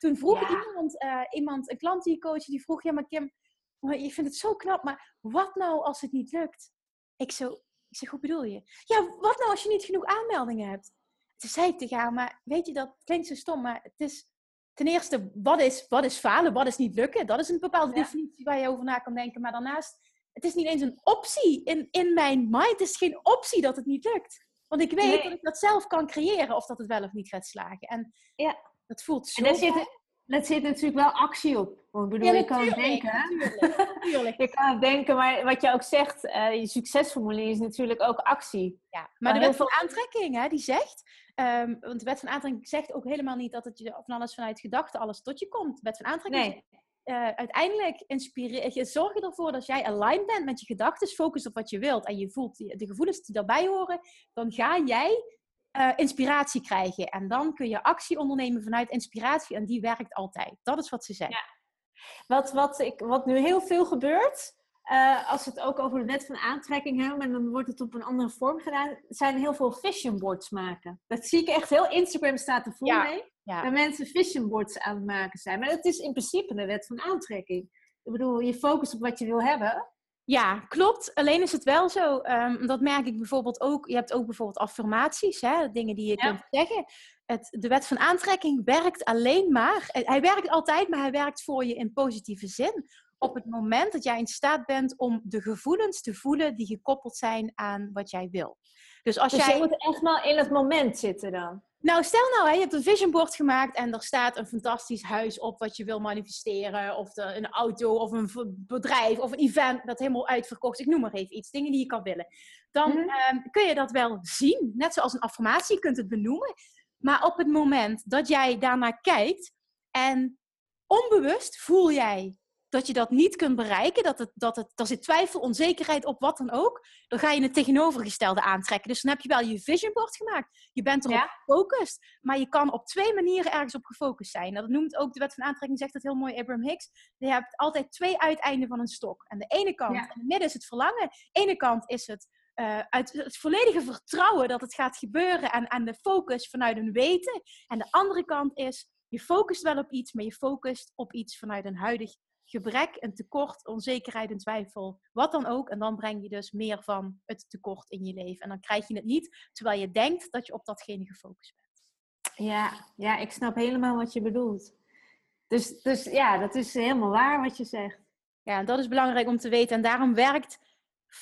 Speaker 1: toen vroeg iemand, uh, iemand, een klant die coach, die vroeg, ja maar Kim, je vindt het zo knap, maar wat nou als het niet lukt? Ik, zo, ik zeg, hoe bedoel je? Ja, wat nou als je niet genoeg aanmeldingen hebt? Toen zei ik tegen haar, maar weet je, dat klinkt zo stom, maar het is ten eerste, wat is, wat is falen, wat is niet lukken? Dat is een bepaalde definitie waar je over na kan denken. Maar daarnaast, het is niet eens een optie in, in mijn mind. Het is geen optie dat het niet lukt. Want ik weet dat ik dat zelf kan creëren of dat het wel of niet gaat slagen. En ja. Dat voelt zo. En daar
Speaker 2: zit, daar zit natuurlijk wel actie op. Ik bedoel, je kan denken. Natuurlijk, [LAUGHS] je kan denken, maar wat je ook zegt, uh, je succesformule is natuurlijk ook actie.
Speaker 1: Ja, maar, de wet van aantrekking, hè, die zegt, um, want de wet van aantrekking zegt ook helemaal niet dat het je van alles vanuit gedachten alles tot je komt. De wet van aantrekking nee. Uh, uiteindelijk inspireer je, zorg ervoor dat jij aligned bent met je gedachten, focus op wat je wilt en je voelt de gevoelens die daarbij horen, dan ga jij uh, inspiratie krijgen. En dan kun je actie ondernemen vanuit inspiratie. En die werkt altijd. Dat is wat ze zeggen. Ja.
Speaker 2: Wat, wat, ik, wat nu heel veel gebeurt, uh, als we het ook over de wet van aantrekking hebben, en dan wordt het op een andere vorm gedaan, zijn heel veel vision boards maken. Dat zie ik echt heel Instagram staat er vol ja. mee. Ja. Dat mensen vision boards aan het maken zijn. Maar het is in principe de wet van aantrekking. Ik bedoel, je focust op wat je wil hebben.
Speaker 1: Ja, klopt. Alleen is het wel zo, um, dat merk ik bijvoorbeeld ook. Je hebt ook bijvoorbeeld affirmaties, hè, dingen die je kunt zeggen. Het, de wet van aantrekking werkt alleen maar. Eh, hij werkt altijd, maar hij werkt voor je in positieve zin. Op het moment dat jij in staat bent om de gevoelens te voelen die gekoppeld zijn aan wat jij wil.
Speaker 2: Dus als dus jij. Je moet echt maar in het moment zitten dan.
Speaker 1: Nou, stel nou, hè, je hebt een vision board gemaakt en er staat een fantastisch huis op wat je wil manifesteren. Of de, een auto of een bedrijf of een event dat helemaal uitverkocht Ik noem maar even iets, dingen die je kan willen. Dan mhm. ehm, kun je dat wel zien, net zoals een affirmatie, je kunt het benoemen. Maar op het moment dat jij daarnaar kijkt en onbewust voel jij dat je dat niet kunt bereiken, dat het, dat het, er zit twijfel, onzekerheid op, wat dan ook, dan ga je het tegenovergestelde aantrekken. Dus dan heb je wel je vision board gemaakt. Je bent erop gefocust, maar je kan op twee manieren ergens op gefocust zijn. Dat noemt ook de wet van aantrekking, zegt dat heel mooi Abraham Hicks. Je hebt altijd twee uiteinden van een stok. En de ene kant, en de midden is het verlangen. De ene kant is het uh, uit het volledige vertrouwen dat het gaat gebeuren en, en de focus vanuit een weten. En de andere kant is je focust wel op iets, maar je focust op iets vanuit een huidig gebrek, een tekort, onzekerheid en twijfel, wat dan ook. En dan breng je dus meer van het tekort in je leven. En dan krijg je het niet, terwijl je denkt dat je op datgene gefocust bent.
Speaker 2: Ja, ja ik snap helemaal wat je bedoelt. Dus, dus ja, dat is helemaal waar wat je zegt.
Speaker 1: Ja, en dat is belangrijk om te weten. En daarom werkt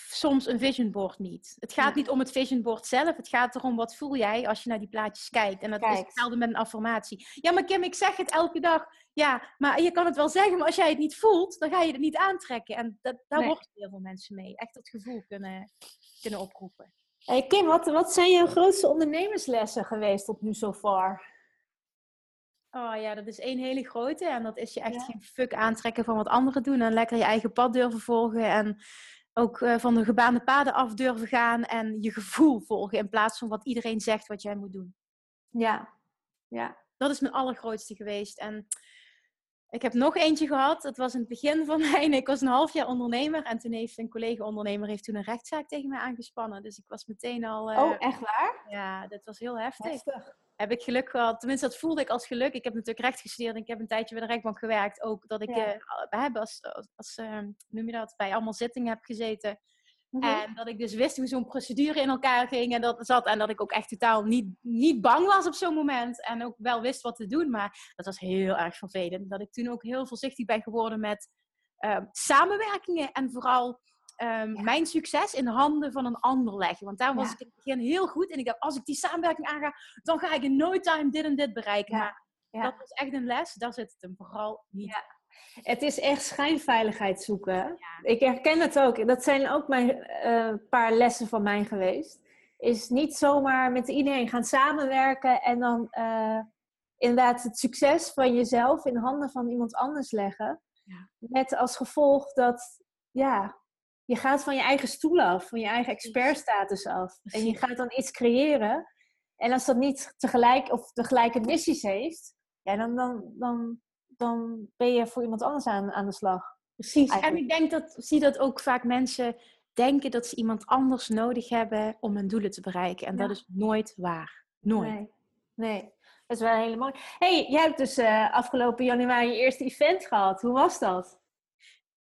Speaker 1: soms een vision board niet. Het gaat niet om het vision board zelf. Het gaat erom wat voel jij als je naar die plaatjes kijkt. En dat is hetzelfde met een affirmatie. Ja, maar Kim, ik zeg het elke dag. Ja, maar je kan het wel zeggen, maar als jij het niet voelt, dan ga je het niet aantrekken. En dat, daar nee. worstelen heel veel mensen mee. Echt dat gevoel kunnen, kunnen oproepen.
Speaker 2: Hey Kim, wat, wat zijn jouw grootste ondernemerslessen geweest tot nu zo far?
Speaker 1: Oh ja, dat is één hele grote. En dat is je echt geen fuck aantrekken van wat anderen doen. En lekker je eigen pad durven volgen. En ook uh, van de gebaande paden af durven gaan. En je gevoel volgen in plaats van wat iedereen zegt wat jij moet doen.
Speaker 2: Ja, ja.
Speaker 1: Dat is mijn allergrootste geweest. En ik heb nog eentje gehad. Dat was in het begin van [LAUGHS] mijn... Ik was een half jaar ondernemer. En toen heeft een collega-ondernemer heeft toen een rechtszaak tegen mij aangespannen. Dus ik was meteen al...
Speaker 2: Uh, oh, echt waar?
Speaker 1: Ja, dat was heel heftig. heftig heb ik geluk gehad. Tenminste, dat voelde ik als geluk. Ik heb natuurlijk recht gestudeerd en ik heb een tijdje bij de rechtbank gewerkt. Ook dat ik ja. uh, als, als uh, noem je dat, bij allemaal zittingen heb gezeten. Mhm. En dat ik dus wist hoe zo'n procedure in elkaar ging en dat zat. En dat ik ook echt totaal niet, niet bang was op zo'n moment. En ook wel wist wat te doen. Maar dat was heel erg vervelend. Dat ik toen ook heel voorzichtig ben geworden met uh, samenwerkingen. En vooral um, mijn succes in de handen van een ander leggen. Want daar was ja. ik in het begin heel goed. En ik dacht, als ik die samenwerking aanga, dan ga ik in no time dit en dit bereiken. Maar dat was echt een les. Daar zit het hem vooral niet.
Speaker 2: Het is echt schijnveiligheid zoeken. Ik herken het ook. Dat zijn ook mijn uh, paar lessen van mij geweest. Is niet zomaar met iedereen gaan samenwerken en dan uh, inderdaad het succes van jezelf in handen van iemand anders leggen. Ja. Met als gevolg dat ja, je gaat van je eigen stoel af, van je eigen expertstatus af. En je gaat dan iets creëren. En als dat niet tegelijk of de gelijke missies heeft, ja, dan, dan, dan, dan ben je voor iemand anders aan, aan de slag.
Speaker 1: Precies. En ik denk dat, zie dat ook vaak mensen denken dat ze iemand anders nodig hebben om hun doelen te bereiken. En dat is nooit waar. Nooit.
Speaker 2: Nee. nee. Dat is wel helemaal. hey, jij hebt dus uh, afgelopen januari je eerste event gehad. Hoe was dat?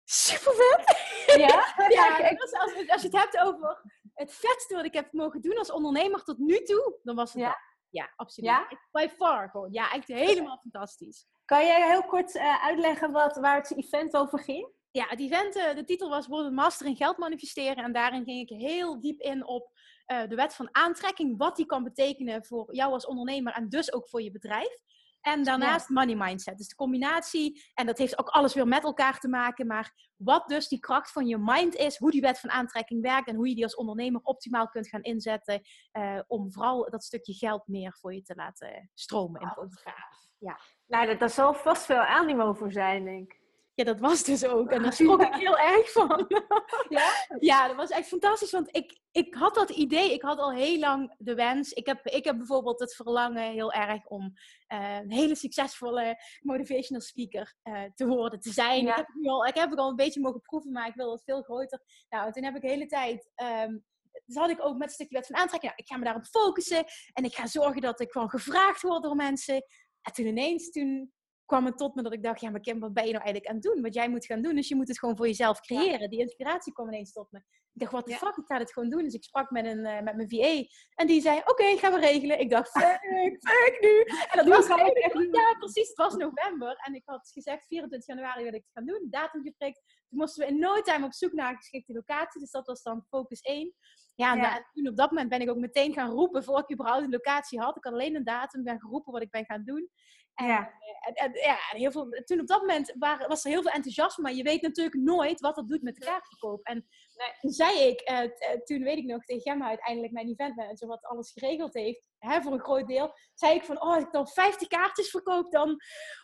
Speaker 1: Super vet! Ja? [LAUGHS] ja, als, als, je het hebt over het vetste wat ik heb mogen doen als ondernemer tot nu toe, dan was het ja. Ja, absoluut. Ja? By far gewoon. Ja, echt helemaal fantastisch.
Speaker 2: Kan jij heel kort uh, uitleggen wat, waar het event over ging?
Speaker 1: Ja, het event, uh, de titel was Worden Master in Geld Manifesteren. En daarin ging ik heel diep in op uh, de wet van aantrekking. Wat die kan betekenen voor jou als ondernemer en dus ook voor je bedrijf. En daarnaast money mindset. Dus de combinatie, en dat heeft ook alles weer met elkaar te maken, maar wat dus die kracht van je mind is, hoe die wet van aantrekking werkt en hoe je die als ondernemer optimaal kunt gaan inzetten uh, om vooral dat stukje geld meer voor je te laten stromen in oh,
Speaker 2: Ja. Nou, daar zal vast veel animo voor zijn, denk ik.
Speaker 1: Ja, dat was dus ook. En daar [LAUGHS] schrok ik heel erg van. [LAUGHS] Ja? Ja, dat was echt fantastisch. Want ik, ik had dat idee. Ik had al heel lang de wens. Ik heb, ik heb bijvoorbeeld het verlangen heel erg om uh, een hele succesvolle motivational speaker uh, te worden, te zijn. Ik, heb het al, ik heb het al een beetje mogen proeven, maar ik wil het veel groter. Nou, toen heb ik de hele tijd... Um, dus had ik ook met een stukje wet van aantrekking. Nou, ik ga me daarop focussen. En ik ga zorgen dat ik gewoon gevraagd word door mensen. En toen ineens, toen kwam het tot me dat ik dacht, ja, maar Kim, wat ben je nou eigenlijk aan het doen? Wat jij moet gaan doen, dus je moet het gewoon voor jezelf creëren. Die inspiratie kwam ineens tot me. Ik dacht, wat de fuck, ik ga het gewoon doen. Dus ik sprak met, een, uh, met mijn VA en die zei, oké, okay, gaan we regelen. Ik dacht, fuck, fuck nu. En dat was gewoon, ja, precies, het was november. En ik had gezegd, 24 januari wil ik het gaan doen. Datum geprikt. Toen moesten we in no time op zoek naar een geschikte locatie. Dus dat was dan focus 1. Ja, en, toen op dat moment ben ik ook meteen gaan roepen, voor ik überhaupt een locatie had. Ik had alleen een datum, ben geroepen wat ik ben gaan doen. En, ja. En, en, ja, heel veel, toen op dat moment waren, was er heel veel enthousiasme, maar je weet natuurlijk nooit wat dat doet met de kaartverkoop. En nee. toen zei ik, uh, toen weet ik nog tegen Gemma uiteindelijk mijn eventmanager, wat alles geregeld heeft, hè, voor een groot deel, zei ik van, oh, als ik dan 50 kaartjes verkoop, dan,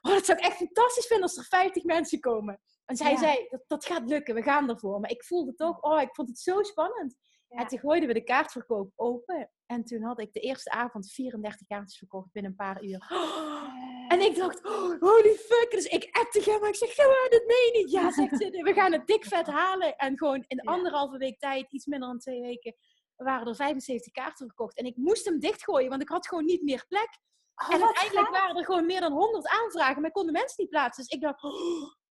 Speaker 1: oh, dat zou ik echt fantastisch vinden als er 50 mensen komen. En zij zei, dat, dat gaat lukken, we gaan ervoor. Maar ik voelde toch, oh, ik vond het zo spannend. En toen gooiden we de kaartverkoop open. En toen had ik de eerste avond 34 kaartjes verkocht binnen een paar uur. En ik dacht, oh, holy fuck. Dus ik appte hem, maar ik zeg, Gemma, dat meen je niet. Ja, zegt ze, we gaan het dik vet halen. En gewoon in anderhalve week tijd, iets minder dan twee weken, waren er 75 kaarten verkocht. En ik moest hem dichtgooien, want ik had gewoon niet meer plek. Oh, en uiteindelijk waren er gewoon meer dan 100 aanvragen, maar ik kon de mensen niet plaatsen. Dus ik dacht,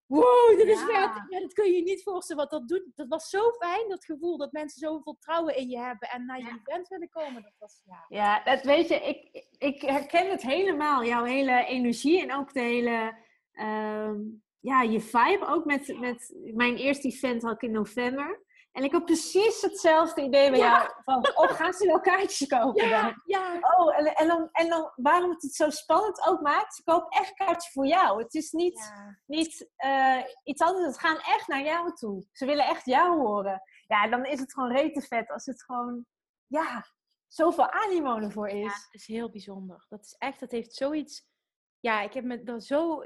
Speaker 1: wow, dit is vet. Ja, dat kun je je niet voorstellen wat dat doet. Dat was zo fijn, dat gevoel dat mensen zoveel vertrouwen in je hebben en naar je event willen komen. Dat was,
Speaker 2: ja. ja, dat weet je, ik, ik herken het helemaal. Jouw hele energie en ook de hele, ehm, ja, je vibe. Ook met, met mijn eerste event had ik in november. En ik heb precies hetzelfde idee bij jou. Van, oh, gaan ze wel kaartjes kopen
Speaker 1: ja, dan? Ja.
Speaker 2: Oh, en, en, dan, en dan waarom het het zo spannend ook maakt. Ze kopen echt kaartjes voor jou. Het is niet, niet uh, iets anders. Ze gaan echt naar jou toe. Ze willen echt jou horen. Ja, dan is het gewoon rete vet als het gewoon, ja, zoveel animo ervoor is. Ja,
Speaker 1: het is heel bijzonder. Dat is echt, dat heeft zoiets ja, ik heb me er zo,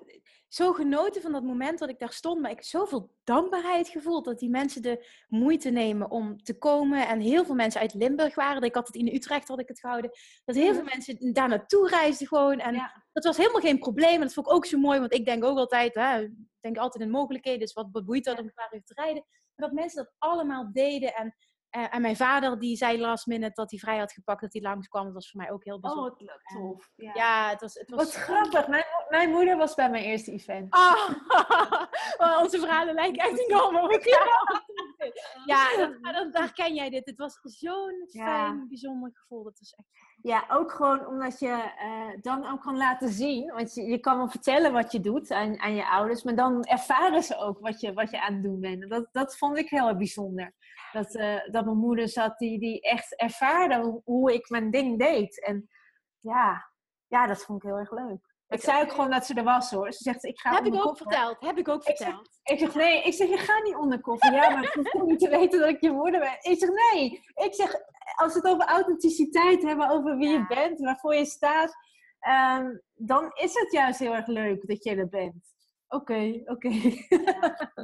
Speaker 1: zo genoten van dat moment dat ik daar stond. Maar ik heb zoveel dankbaarheid gevoeld dat die mensen de moeite nemen om te komen. En heel veel mensen uit Limburg waren. Ik had het in Utrecht had ik het gehouden. Dat heel veel mensen daar naartoe reisden gewoon. En dat was helemaal geen probleem. En dat vond ik ook zo mooi. Want ik denk ook altijd, hè, ik denk altijd in mogelijkheden. Dus wat boeit dat om een paar uur te rijden. Maar dat mensen dat allemaal deden. En uh, en mijn vader die zei last minute dat hij vrij had gepakt dat hij langskwam. Dat was voor mij ook heel bijzonder.
Speaker 2: Oh, wat tof.
Speaker 1: Ja, ja het was, het was...
Speaker 2: Wat grappig. Mijn, mijn moeder was bij mijn eerste event. [LAUGHS]
Speaker 1: Oh, onze verhalen lijken echt enorm op elkaar. Ja, dat, dat, daar ken jij dit. Het was zo'n fijn, bijzonder gevoel. Dat was echt...
Speaker 2: Ja, ook gewoon omdat je uh, dan ook kan laten zien. Want je, je kan wel vertellen wat je doet aan, aan je ouders. Maar dan ervaren ze ook wat je, wat je aan het doen bent. Dat, dat vond ik heel bijzonder. Dat, uh, dat mijn moeder zat die, die echt ervaarde hoe, ik mijn ding deed. En ja, ja, dat vond ik heel erg leuk. Ik zei ook gewoon dat ze er was hoor. Ze zegt, ik ga
Speaker 1: Heb ik ook verteld, heb ik ook verteld.
Speaker 2: Ik zeg, nee, ik zeg, je gaat niet onder koffie. Ja, maar ik hoef niet te weten dat ik je moeder ben. Ik zeg, nee. Ik zeg, als we het over authenticiteit hebben, over wie je bent, waarvoor je staat, um, dan is het juist heel erg leuk dat je er bent. Oké, oké. [LAUGHS]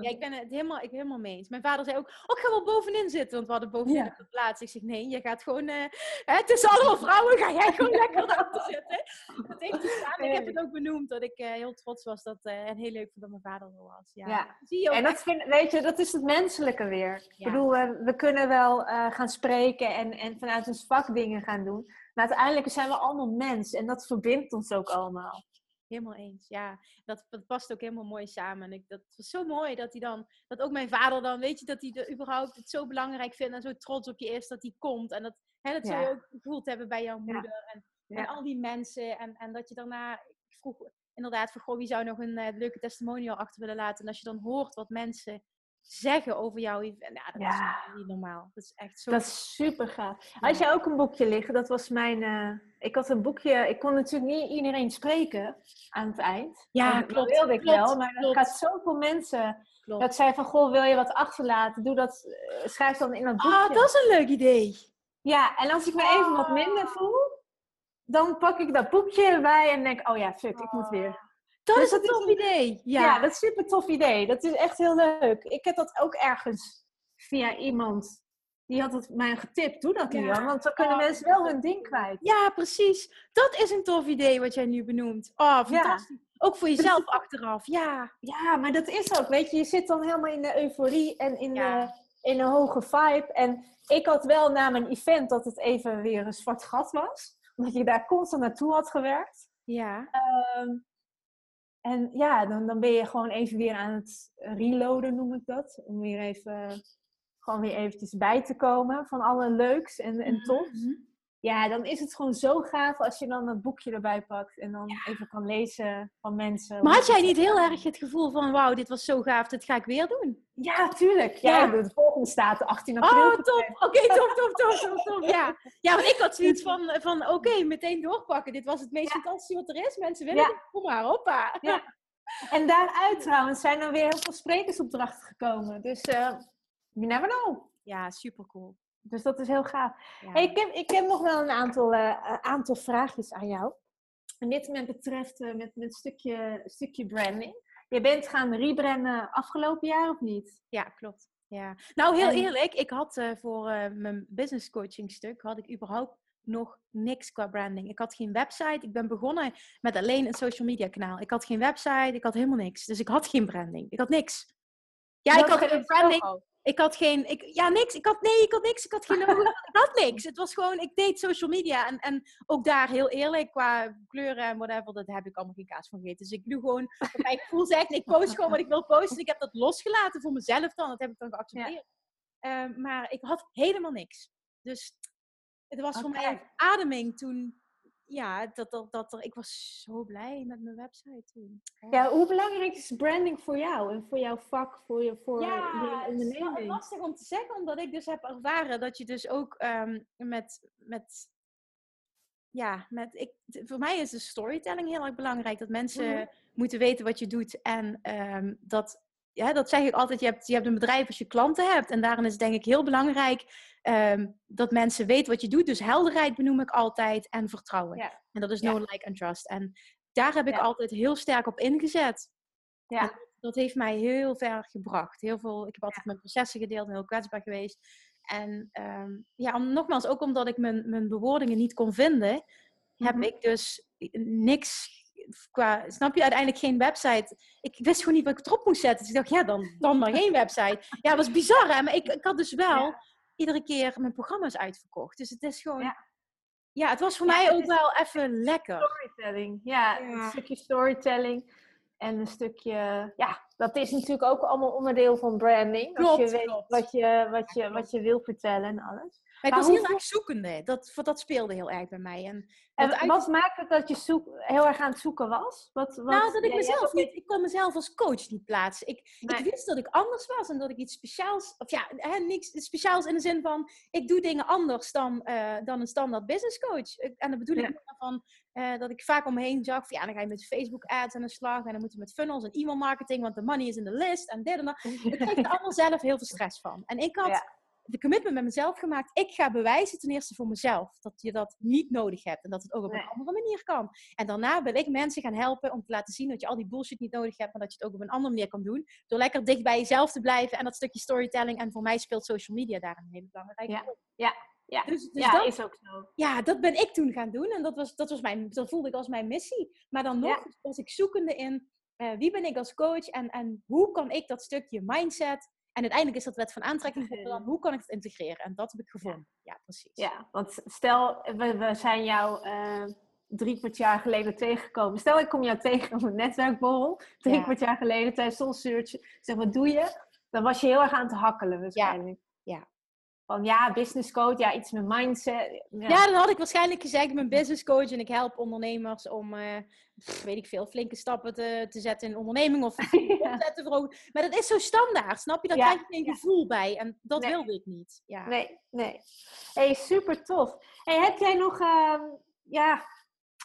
Speaker 1: Ja. ik ben het helemaal, ik helemaal mee eens. Mijn vader zei ook, oh, ik ga wel bovenin zitten, want we hadden bovenin ja. de plaats. Ik zeg, nee, je gaat gewoon, uh, hè, tussen allemaal vrouwen ga jij gewoon [LAUGHS] lekker te zitten. Dat heeft hij gedaan. Ik heb het ook benoemd, dat ik uh, heel trots was dat, uh, en heel leuk vond dat mijn vader er was. Ja. ja.
Speaker 2: Zie je ook en dat vind, weet je, dat is het menselijke weer. Ik bedoel, we kunnen wel gaan spreken en, en vanuit ons vak dingen gaan doen. Maar uiteindelijk zijn we allemaal mens en dat verbindt ons ook allemaal.
Speaker 1: Helemaal eens, ja. Dat, dat past ook helemaal mooi samen. En ik, dat was zo mooi dat hij dan, dat ook mijn vader dan, weet je, dat hij de, überhaupt het zo belangrijk vindt en zo trots op je is dat hij komt. En dat, hè, dat zou je ook gevoeld hebben bij jouw moeder en, en, al die mensen. En, en dat je daarna, ik vroeg inderdaad van, goh, wie zou nog een uh, leuke testimonial achter willen laten? En als je dan hoort wat mensen zeggen over jou. Ja, dat is niet normaal. Dat is echt zo.
Speaker 2: Dat is super gaaf. Had jij ook een boekje liggen? Dat was mijn. Uh, ik had een boekje. Ik kon natuurlijk niet iedereen spreken aan het eind.
Speaker 1: Ja, klopt. Dat
Speaker 2: wilde ik wel. Maar er gaat zoveel mensen. Klopt. Dat zei van, goh, wil je wat achterlaten? Doe dat, uh, schrijf dan in dat ah, boekje.
Speaker 1: Ah, dat is een leuk idee.
Speaker 2: Ja, en als ik me even wat minder ah. voel, dan pak ik dat boekje erbij en denk, oh ja, fuck, ik moet weer.
Speaker 1: Dat dus is een tof idee.
Speaker 2: Ja. dat is een super tof idee. Dat is echt heel leuk. Ik heb dat ook ergens via iemand. Die had het mij getipt. Doe dat, ja. Want dan kunnen oh, mensen wel hun ding kwijt.
Speaker 1: Ja, precies. Dat is een tof idee wat jij nu benoemt. Oh, fantastisch. Ook voor jezelf achteraf. Ja.
Speaker 2: Ja, maar dat is ook. Weet je, je zit dan helemaal in de euforie en in, de, in een hoge vibe. En ik had wel na mijn event dat het even weer een zwart gat was. Omdat je daar constant naartoe had gewerkt.
Speaker 1: Ja.
Speaker 2: Um, en ja, dan, dan ben je gewoon even weer aan het reloaden, noem ik dat. Om weer even, gewoon weer eventjes bij te komen van alle leuks en, en mhm, tofs. Mhm. Ja, dan is het gewoon zo gaaf als je dan dat boekje erbij pakt en dan even kan lezen van mensen.
Speaker 1: Maar had jij niet heel erg het gevoel van, wauw, dit was zo gaaf, dit ga ik weer doen?
Speaker 2: Ja, tuurlijk. Ja, de volgende staat 18 april.
Speaker 1: Oh, top. Oké, okay, top, top, top, [LAUGHS] top, top. Ja, ja want ik had zoiets van, van oké, meteen doorpakken. Dit was het meest fantastische wat er is. Mensen willen het, kom maar, hoppa. Ja.
Speaker 2: En daaruit trouwens zijn er weer heel veel sprekersopdrachten gekomen. Dus uh, you never know.
Speaker 1: Ja, super cool.
Speaker 2: Dus dat is heel gaaf. Hey, ik, heb, ik heb nog wel een aantal, uh, aantal vraagjes aan jou. En dit met betreft uh, met, met stukje, stukje branding. Je bent gaan rebranden afgelopen jaar of niet?
Speaker 1: Ja, klopt. Ja. Nou, heel eerlijk, ik had uh, voor mijn business coaching stuk, had ik überhaupt nog niks qua branding. Ik had geen website. Ik ben begonnen met alleen een social media kanaal. Ik had geen website, ik had helemaal niks. Dus ik had geen branding. Ik had niks. Ja, ik had een branding. Ik had geen, ik, ja, niks. Ik had, nee, ik had niks. Ik had geen logo. [LAUGHS] ik had niks. Het was gewoon, ik deed social media. En, en ook daar heel eerlijk, qua kleuren en whatever, dat heb ik allemaal geen kaas van gegeten. Dus ik doe gewoon, [LAUGHS] ik voel zeggen, ik post gewoon wat ik wil posten. Ik heb dat losgelaten voor mezelf dan. Dat heb ik dan geaccepteerd. Ehm, maar ik had helemaal niks. Dus het was voor mij ademing toen ja, dat, dat, dat ik was zo blij met mijn website toen.
Speaker 2: Ja, hoe belangrijk is branding voor jou en voor jouw vak, voor je, voor
Speaker 1: ja, je onderneming? Het is lastig om te zeggen, omdat ik dus heb ervaren dat je dus ook um, met, met, ja, met, ik, voor mij is de storytelling heel erg belangrijk. Dat mensen mhm. moeten weten wat je doet en um, dat ja, dat zeg ik altijd, je hebt, je hebt een bedrijf als je klanten hebt. En daarin is het denk ik heel belangrijk um, dat mensen weten wat je doet. Dus helderheid benoem ik altijd en vertrouwen. En dat is no, like and trust. En daar heb ik altijd heel sterk op ingezet. Ja. dat heeft mij heel ver gebracht. Heel veel, ik heb altijd mijn processen gedeeld en heel kwetsbaar geweest. En um, ja, om, nogmaals, ook omdat ik mijn, mijn bewoordingen niet kon vinden, heb mhm. ik dus niks qua, snap je, uiteindelijk geen website. Ik wist gewoon niet wat ik erop moest zetten. Dus ik dacht, ja, dan, dan maar geen website. Ja, dat was bizar, hè? Maar ik, ik had dus wel iedere keer mijn programma's uitverkocht. Dus het is gewoon... Ja, ja het was voor mij ook wel even lekker.
Speaker 2: Storytelling, ja, Een stukje storytelling. En een stukje, ja, dat is natuurlijk ook allemaal onderdeel van branding. Klopt, als je weet wat je, wat, je, wat je wil vertellen en alles.
Speaker 1: Maar ik was heel erg zoekende. Dat, dat speelde heel erg bij mij. En,
Speaker 2: en wat maakte dat je zoek, heel erg aan het zoeken was? Wat, wat,
Speaker 1: nou, dat ik mezelf niet... Ik kon mezelf als coach niet plaatsen. Ik, ik wist dat ik anders was en dat ik iets speciaals... Of ja, hè, niks speciaals in de zin van... Ik doe dingen anders dan, uh, dan een standaard business coach. En dat bedoel ik van... Uh, dat ik vaak om me heen zag van ja, dan ga je met Facebook ads aan de slag en dan moeten we met funnels en e-mail marketing, want de money is in de list en dit en dat. Ik kreeg er allemaal zelf heel veel stress van. En ik had de commitment met mezelf gemaakt. Ik ga bewijzen ten eerste voor mezelf dat je dat niet nodig hebt en dat het ook op een andere manier kan. En daarna wil ik mensen gaan helpen om te laten zien dat je al die bullshit niet nodig hebt, maar dat je het ook op een andere manier kan doen. Door lekker dicht bij jezelf te blijven en dat stukje storytelling. En voor mij speelt social media daar een hele belangrijke
Speaker 2: rol. Ja, ja. Dus, dus ja, dat is ook zo.
Speaker 1: Ja, dat ben ik toen gaan doen en dat, was, dat, was mijn, dat voelde ik als mijn missie. Maar dan nog was ik zoekende in uh, wie ben ik als coach en, en hoe kan ik dat stukje mindset en uiteindelijk is dat wet van aantrekking. Dan, hoe kan ik het integreren? En dat heb ik gevonden. Ja, precies.
Speaker 2: Ja, want stel, we, we zijn jou uh, drie kwart jaar geleden tegengekomen. Stel, ik kom jou tegen op een netwerkborrel. Drie kwart jaar geleden tijdens Soul Zeg, wat doe je? Dan was je heel erg aan het hakkelen waarschijnlijk.
Speaker 1: Ja. ja.
Speaker 2: Van ja, business coach, ja, iets met mindset.
Speaker 1: Ja. ja, dan had ik waarschijnlijk gezegd, ik ben business coach en ik help ondernemers om, uh, weet ik veel, flinke stappen te, te zetten in onderneming of omzet te verhogen. Maar dat is zo standaard, snap je? Daar krijg je geen gevoel bij en dat wilde ik niet. Ja.
Speaker 2: Nee, nee. hey, super tof. Hey, heb jij nog uh, ja,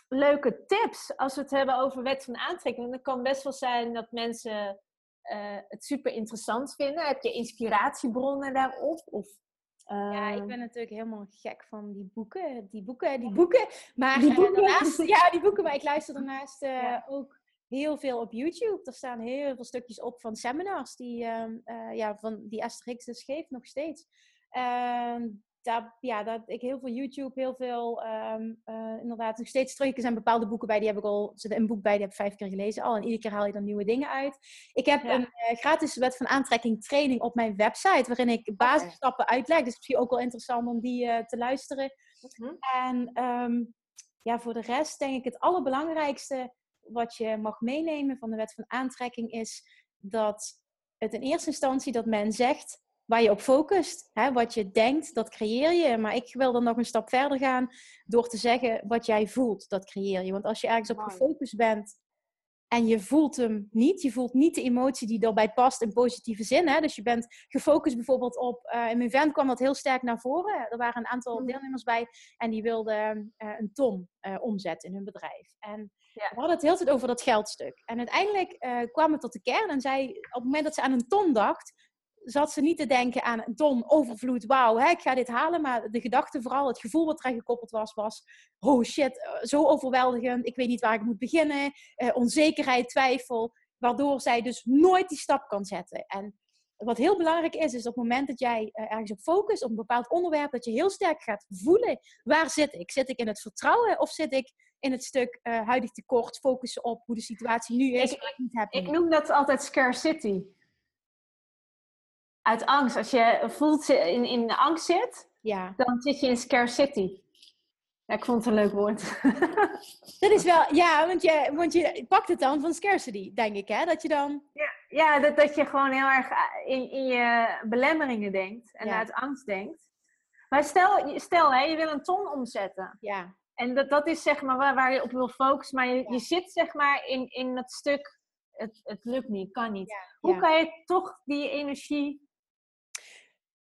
Speaker 2: leuke tips als we het hebben over wet van aantrekking? Want het kan best wel zijn dat mensen uh, het super interessant vinden. Heb je inspiratiebronnen daarop? Of
Speaker 1: ja, ik ehm. ben natuurlijk helemaal gek van die boeken. Die boeken, die boeken. Maar die boeken. daarnaast, ja, die boeken. Maar ik luister daarnaast uh, ook heel veel op YouTube. Er staan heel veel stukjes op van seminars die, uh, uh, ja, van, die Esther Hicks dus geeft nog steeds. Ehm, dat, ja, dat ik heel veel YouTube, heel veel um, uh, inderdaad nog steeds terug. Er zijn bepaalde boeken bij, die heb ik al, een boek bij, die heb ik vijf keer gelezen al. En iedere keer haal je dan nieuwe dingen uit. Ik heb een uh, gratis wet van aantrekking training op mijn website, waarin ik basisstappen uitleg. Dus misschien ook wel interessant om die uh, te luisteren. -huh. En um, ja, voor de rest denk ik het allerbelangrijkste wat je mag meenemen van de wet van aantrekking is dat het in eerste instantie dat men zegt waar je op focust. Hè? Wat je denkt, dat creëer je. Maar ik wil dan nog een stap verder gaan door te zeggen wat jij voelt, dat creëer je. Want als je ergens op gefocust bent en je voelt hem niet, je voelt niet de emotie die daarbij past in positieve zin. Hè? Dus je bent gefocust bijvoorbeeld op, uh, in mijn event kwam dat heel sterk naar voren. Er waren een aantal mhm. deelnemers bij en die wilden uh, een ton uh, omzet in hun bedrijf. En ja. we hadden het heel tijd over dat geldstuk. En uiteindelijk kwam het tot de kern en zei, op het moment dat ze aan een ton dacht, zat ze niet te denken aan een ton overvloed, wauw, hè, ik ga dit halen. Maar de gedachte, vooral het gevoel wat eraan gekoppeld was, was, oh shit, eh, zo overweldigend, ik weet niet waar ik moet beginnen, eh, onzekerheid, twijfel, waardoor zij dus nooit die stap kan zetten. En wat heel belangrijk is, is op het moment dat jij uh, ergens op focust, op een bepaald onderwerp, dat je heel sterk gaat voelen, waar zit ik? Zit ik in het vertrouwen of zit ik in het stuk uh, huidig tekort, focussen op hoe de situatie nu is?
Speaker 2: Ik, ik, ik noem dat altijd scarcity. Uit angst. Als je voelt in, in angst zit, ja. dan zit je in scarcity. Ja, ik vond het een leuk woord. [LAUGHS]
Speaker 1: Dat is wel, ja, want je, want je pakt het dan van scarcity, denk ik, hè? Dat je dan...
Speaker 2: Ja, ja dat, dat je gewoon heel erg in, in je belemmeringen denkt en uit angst denkt. Maar stel, stel hè, je wil een ton omzetten. Ja. En dat, dat is zeg maar waar, waar je op wil focussen. Maar je, je zit zeg maar in, in dat stuk, het, het lukt niet, kan niet. Hoe kan je toch die energie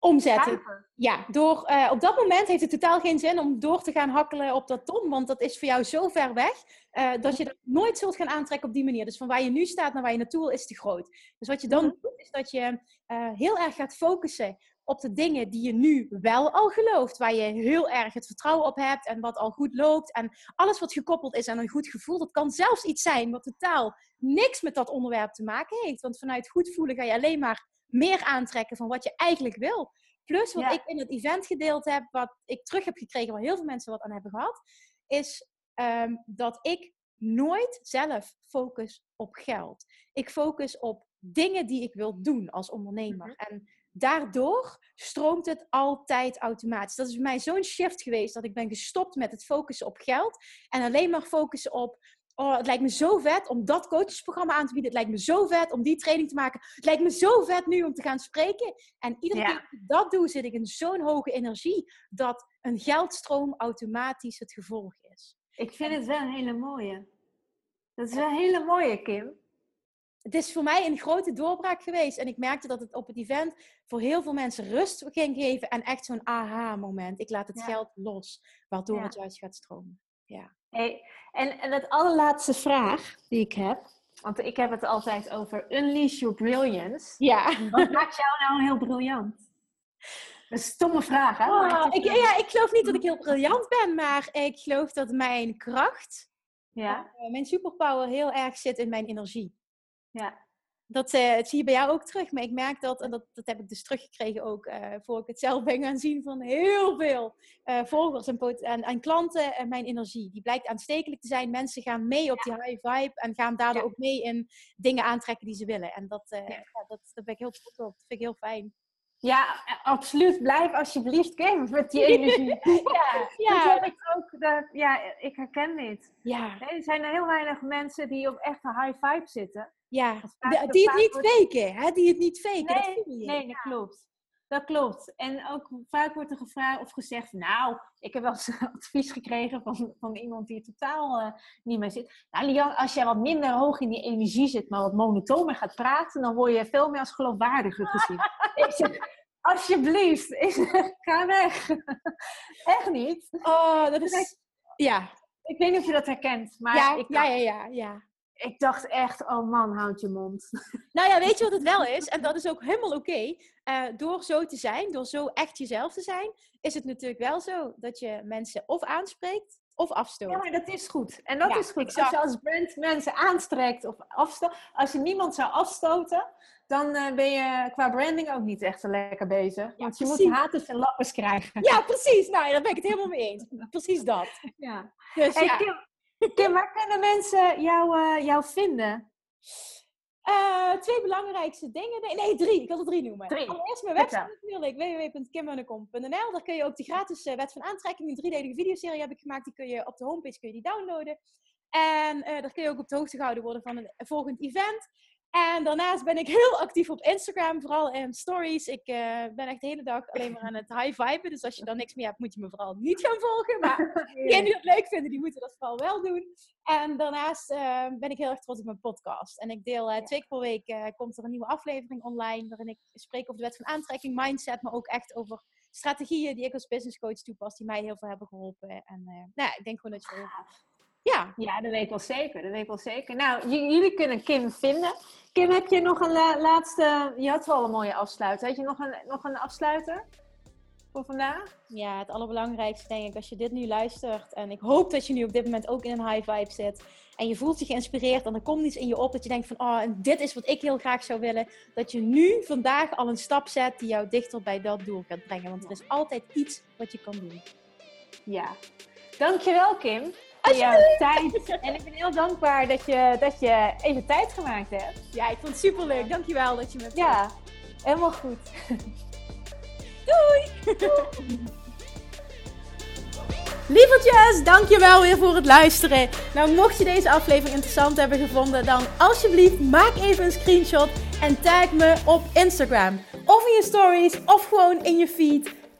Speaker 1: omzetten. Ja, door, uh, op dat moment heeft het totaal geen zin om door te gaan hakkelen op dat ton, want dat is voor jou zo ver weg uh, dat je dat nooit zult gaan aantrekken op die manier. Dus van waar je nu staat naar waar je naartoe wil, is te groot. Dus wat je dan mhm. doet, is dat je uh, heel erg gaat focussen op de dingen die je nu wel al gelooft, waar je heel erg het vertrouwen op hebt en wat al goed loopt en alles wat gekoppeld is aan een goed gevoel. Dat kan zelfs iets zijn wat totaal niks met dat onderwerp te maken heeft, want vanuit goed voelen ga je alleen maar meer aantrekken van wat je eigenlijk wil. Plus wat ik in het event gedeeld heb, wat ik terug heb gekregen, waar heel veel mensen wat aan hebben gehad, is ehm, dat ik nooit zelf focus op geld. Ik focus op dingen die ik wil doen als ondernemer. Mhm. En daardoor stroomt het altijd automatisch. Dat is bij mij zo'n shift geweest dat ik ben gestopt met het focussen op geld en alleen maar focussen op Oh, het lijkt me zo vet om dat coachesprogramma aan te bieden. Het lijkt me zo vet om die training te maken. Het lijkt me zo vet nu om te gaan spreken. En iedere keer dat ik dat doe, zit ik in zo'n hoge energie dat een geldstroom automatisch het gevolg is.
Speaker 2: Ik vind het wel een hele mooie. Dat is wel een hele mooie, Kim.
Speaker 1: Het is voor mij een grote doorbraak geweest. En ik merkte dat het op het event voor heel veel mensen rust ging geven. En echt zo'n aha-moment. Ik laat het geld los, waardoor het juist gaat stromen. Ja.
Speaker 2: Hey, en, en het allerlaatste vraag die ik heb, want ik heb het altijd over unleash your brilliance. Ja. Wat maakt jou nou heel briljant? Een stomme vraag, hè?
Speaker 1: Oh, ik, ja, ik geloof niet dat ik heel briljant ben, maar ik geloof dat mijn kracht, ja. Uh, mijn superpower heel erg zit in mijn energie. Ja dat, uh, zie je bij jou ook terug. Maar ik merk dat, en dat, dat heb ik dus teruggekregen ook uh, voor ik het zelf [LAUGHS] ben gaan zien van heel veel uh, volgers en, en, en, klanten en mijn energie. Die blijkt aanstekelijk te zijn. Mensen gaan mee op die high vibe en gaan daardoor ook mee in dingen aantrekken die ze willen. En dat, ja. dat, dat ben ik heel trots op. Dat vind ik heel fijn.
Speaker 2: Ja, absoluut. Blijf alsjeblieft Kim met die energie. [LAUGHS] ja, ja. Dat ik ook. Dat, ja, ik herken dit. Ja. Er zijn er heel weinig mensen die op echt een high vibe zitten.
Speaker 1: Ja, die het niet faken, hè? Die het niet faken.
Speaker 2: Nee, dat, nee, dat klopt. Dat klopt. En ook vaak wordt er gevraagd of gezegd, nou, ik heb wel eens [LAUGHS] advies gekregen van, van iemand die totaal uh, niet meer zit. Nou, Lian, als jij wat minder hoog in die energie zit, maar wat monotoner gaat praten, dan word je veel meer als geloofwaardiger gezien. [LAUGHS] ik zeg, alsjeblieft, ga weg. [LAUGHS] Echt niet.
Speaker 1: Oh, dat is... Ja.
Speaker 2: Ik weet niet of je dat herkent, maar...
Speaker 1: Ja,
Speaker 2: ik
Speaker 1: ja, ja, ja, ja
Speaker 2: ik dacht echt, oh man, houd je mond. [LAUGHS]
Speaker 1: Nou ja, weet je wat het wel is? En dat is ook helemaal oké. Eh, door zo te zijn, door zo echt jezelf te zijn, is het natuurlijk wel zo dat je mensen of aanspreekt of afstoot.
Speaker 2: Ja, maar dat is goed. En dat is goed. Als je als brand mensen aanstrekt of afstoot, als je niemand zou afstoten, dan uh, ben je qua branding ook niet echt zo lekker bezig. want je moet haters en lappers krijgen.
Speaker 1: Ja, precies. Nou, daar ben ik het helemaal mee eens. Precies dat. [LAUGHS] Ja.
Speaker 2: Dus, ja. Kim, [LAUGHS] waar kunnen mensen jou, uh, jou vinden?
Speaker 1: Uh, twee belangrijkste dingen. Nee, nee, drie. Ik wil er drie noemen. Drie. Allereerst mijn website natuurlijk, www.kimmunnekom.nl. Daar kun je ook de gratis uh, wet van aantrekking, een driedelige videoserie heb ik gemaakt. Die kun je op de homepage kun je die downloaden. En daar kun je ook op de hoogte gehouden worden van een volgend event. En daarnaast ben ik heel actief op Instagram, vooral in stories. Ik uh, ben echt de hele dag alleen maar aan het high viben. Dus als je dan niks meer hebt, moet je me vooral niet gaan volgen. Maar [LAUGHS] degenen die dat leuk vinden, die moeten dat vooral wel doen. En daarnaast uh, ben ik heel erg trots op mijn podcast. En ik deel uh, twee keer per week komt er een nieuwe aflevering online. Waarin ik spreek over de wet van aantrekking, mindset, maar ook echt over strategieën die ik als business coach toepas. Die mij heel veel hebben geholpen. En nou ik denk gewoon dat je
Speaker 2: ja. ja, dat weet ik wel zeker. Dat weet ik wel zeker. Nou, jullie kunnen Kim vinden. Kim, heb je nog een laatste... Je had wel een mooie afsluiter. Heb je nog een, nog een afsluiter voor vandaag?
Speaker 1: Ja, het allerbelangrijkste denk ik, als je dit nu luistert... en ik hoop dat je nu op dit moment ook in een high vibe zit... en je voelt je geïnspireerd en er komt iets in je op dat je denkt van... oh, en dit is wat ik heel graag zou willen. Dat je nu, vandaag, al een stap zet die jou dichter bij dat doel gaat brengen. Want er is altijd iets wat je kan doen.
Speaker 2: Ja. Dankjewel, Kim voor jouw tijd. En ik ben heel dankbaar dat je, dat je even tijd gemaakt hebt.
Speaker 1: Ja, ik vond het superleuk. Dankjewel dat je me
Speaker 2: Ja. Helemaal goed. [LAUGHS]
Speaker 4: Doei! [LAUGHS]
Speaker 1: Lievertjes, dankjewel weer voor het luisteren. Nou, mocht je deze aflevering interessant hebben gevonden, dan alsjeblieft maak even een screenshot en tag me op Instagram. Of in je stories, of gewoon in je feed.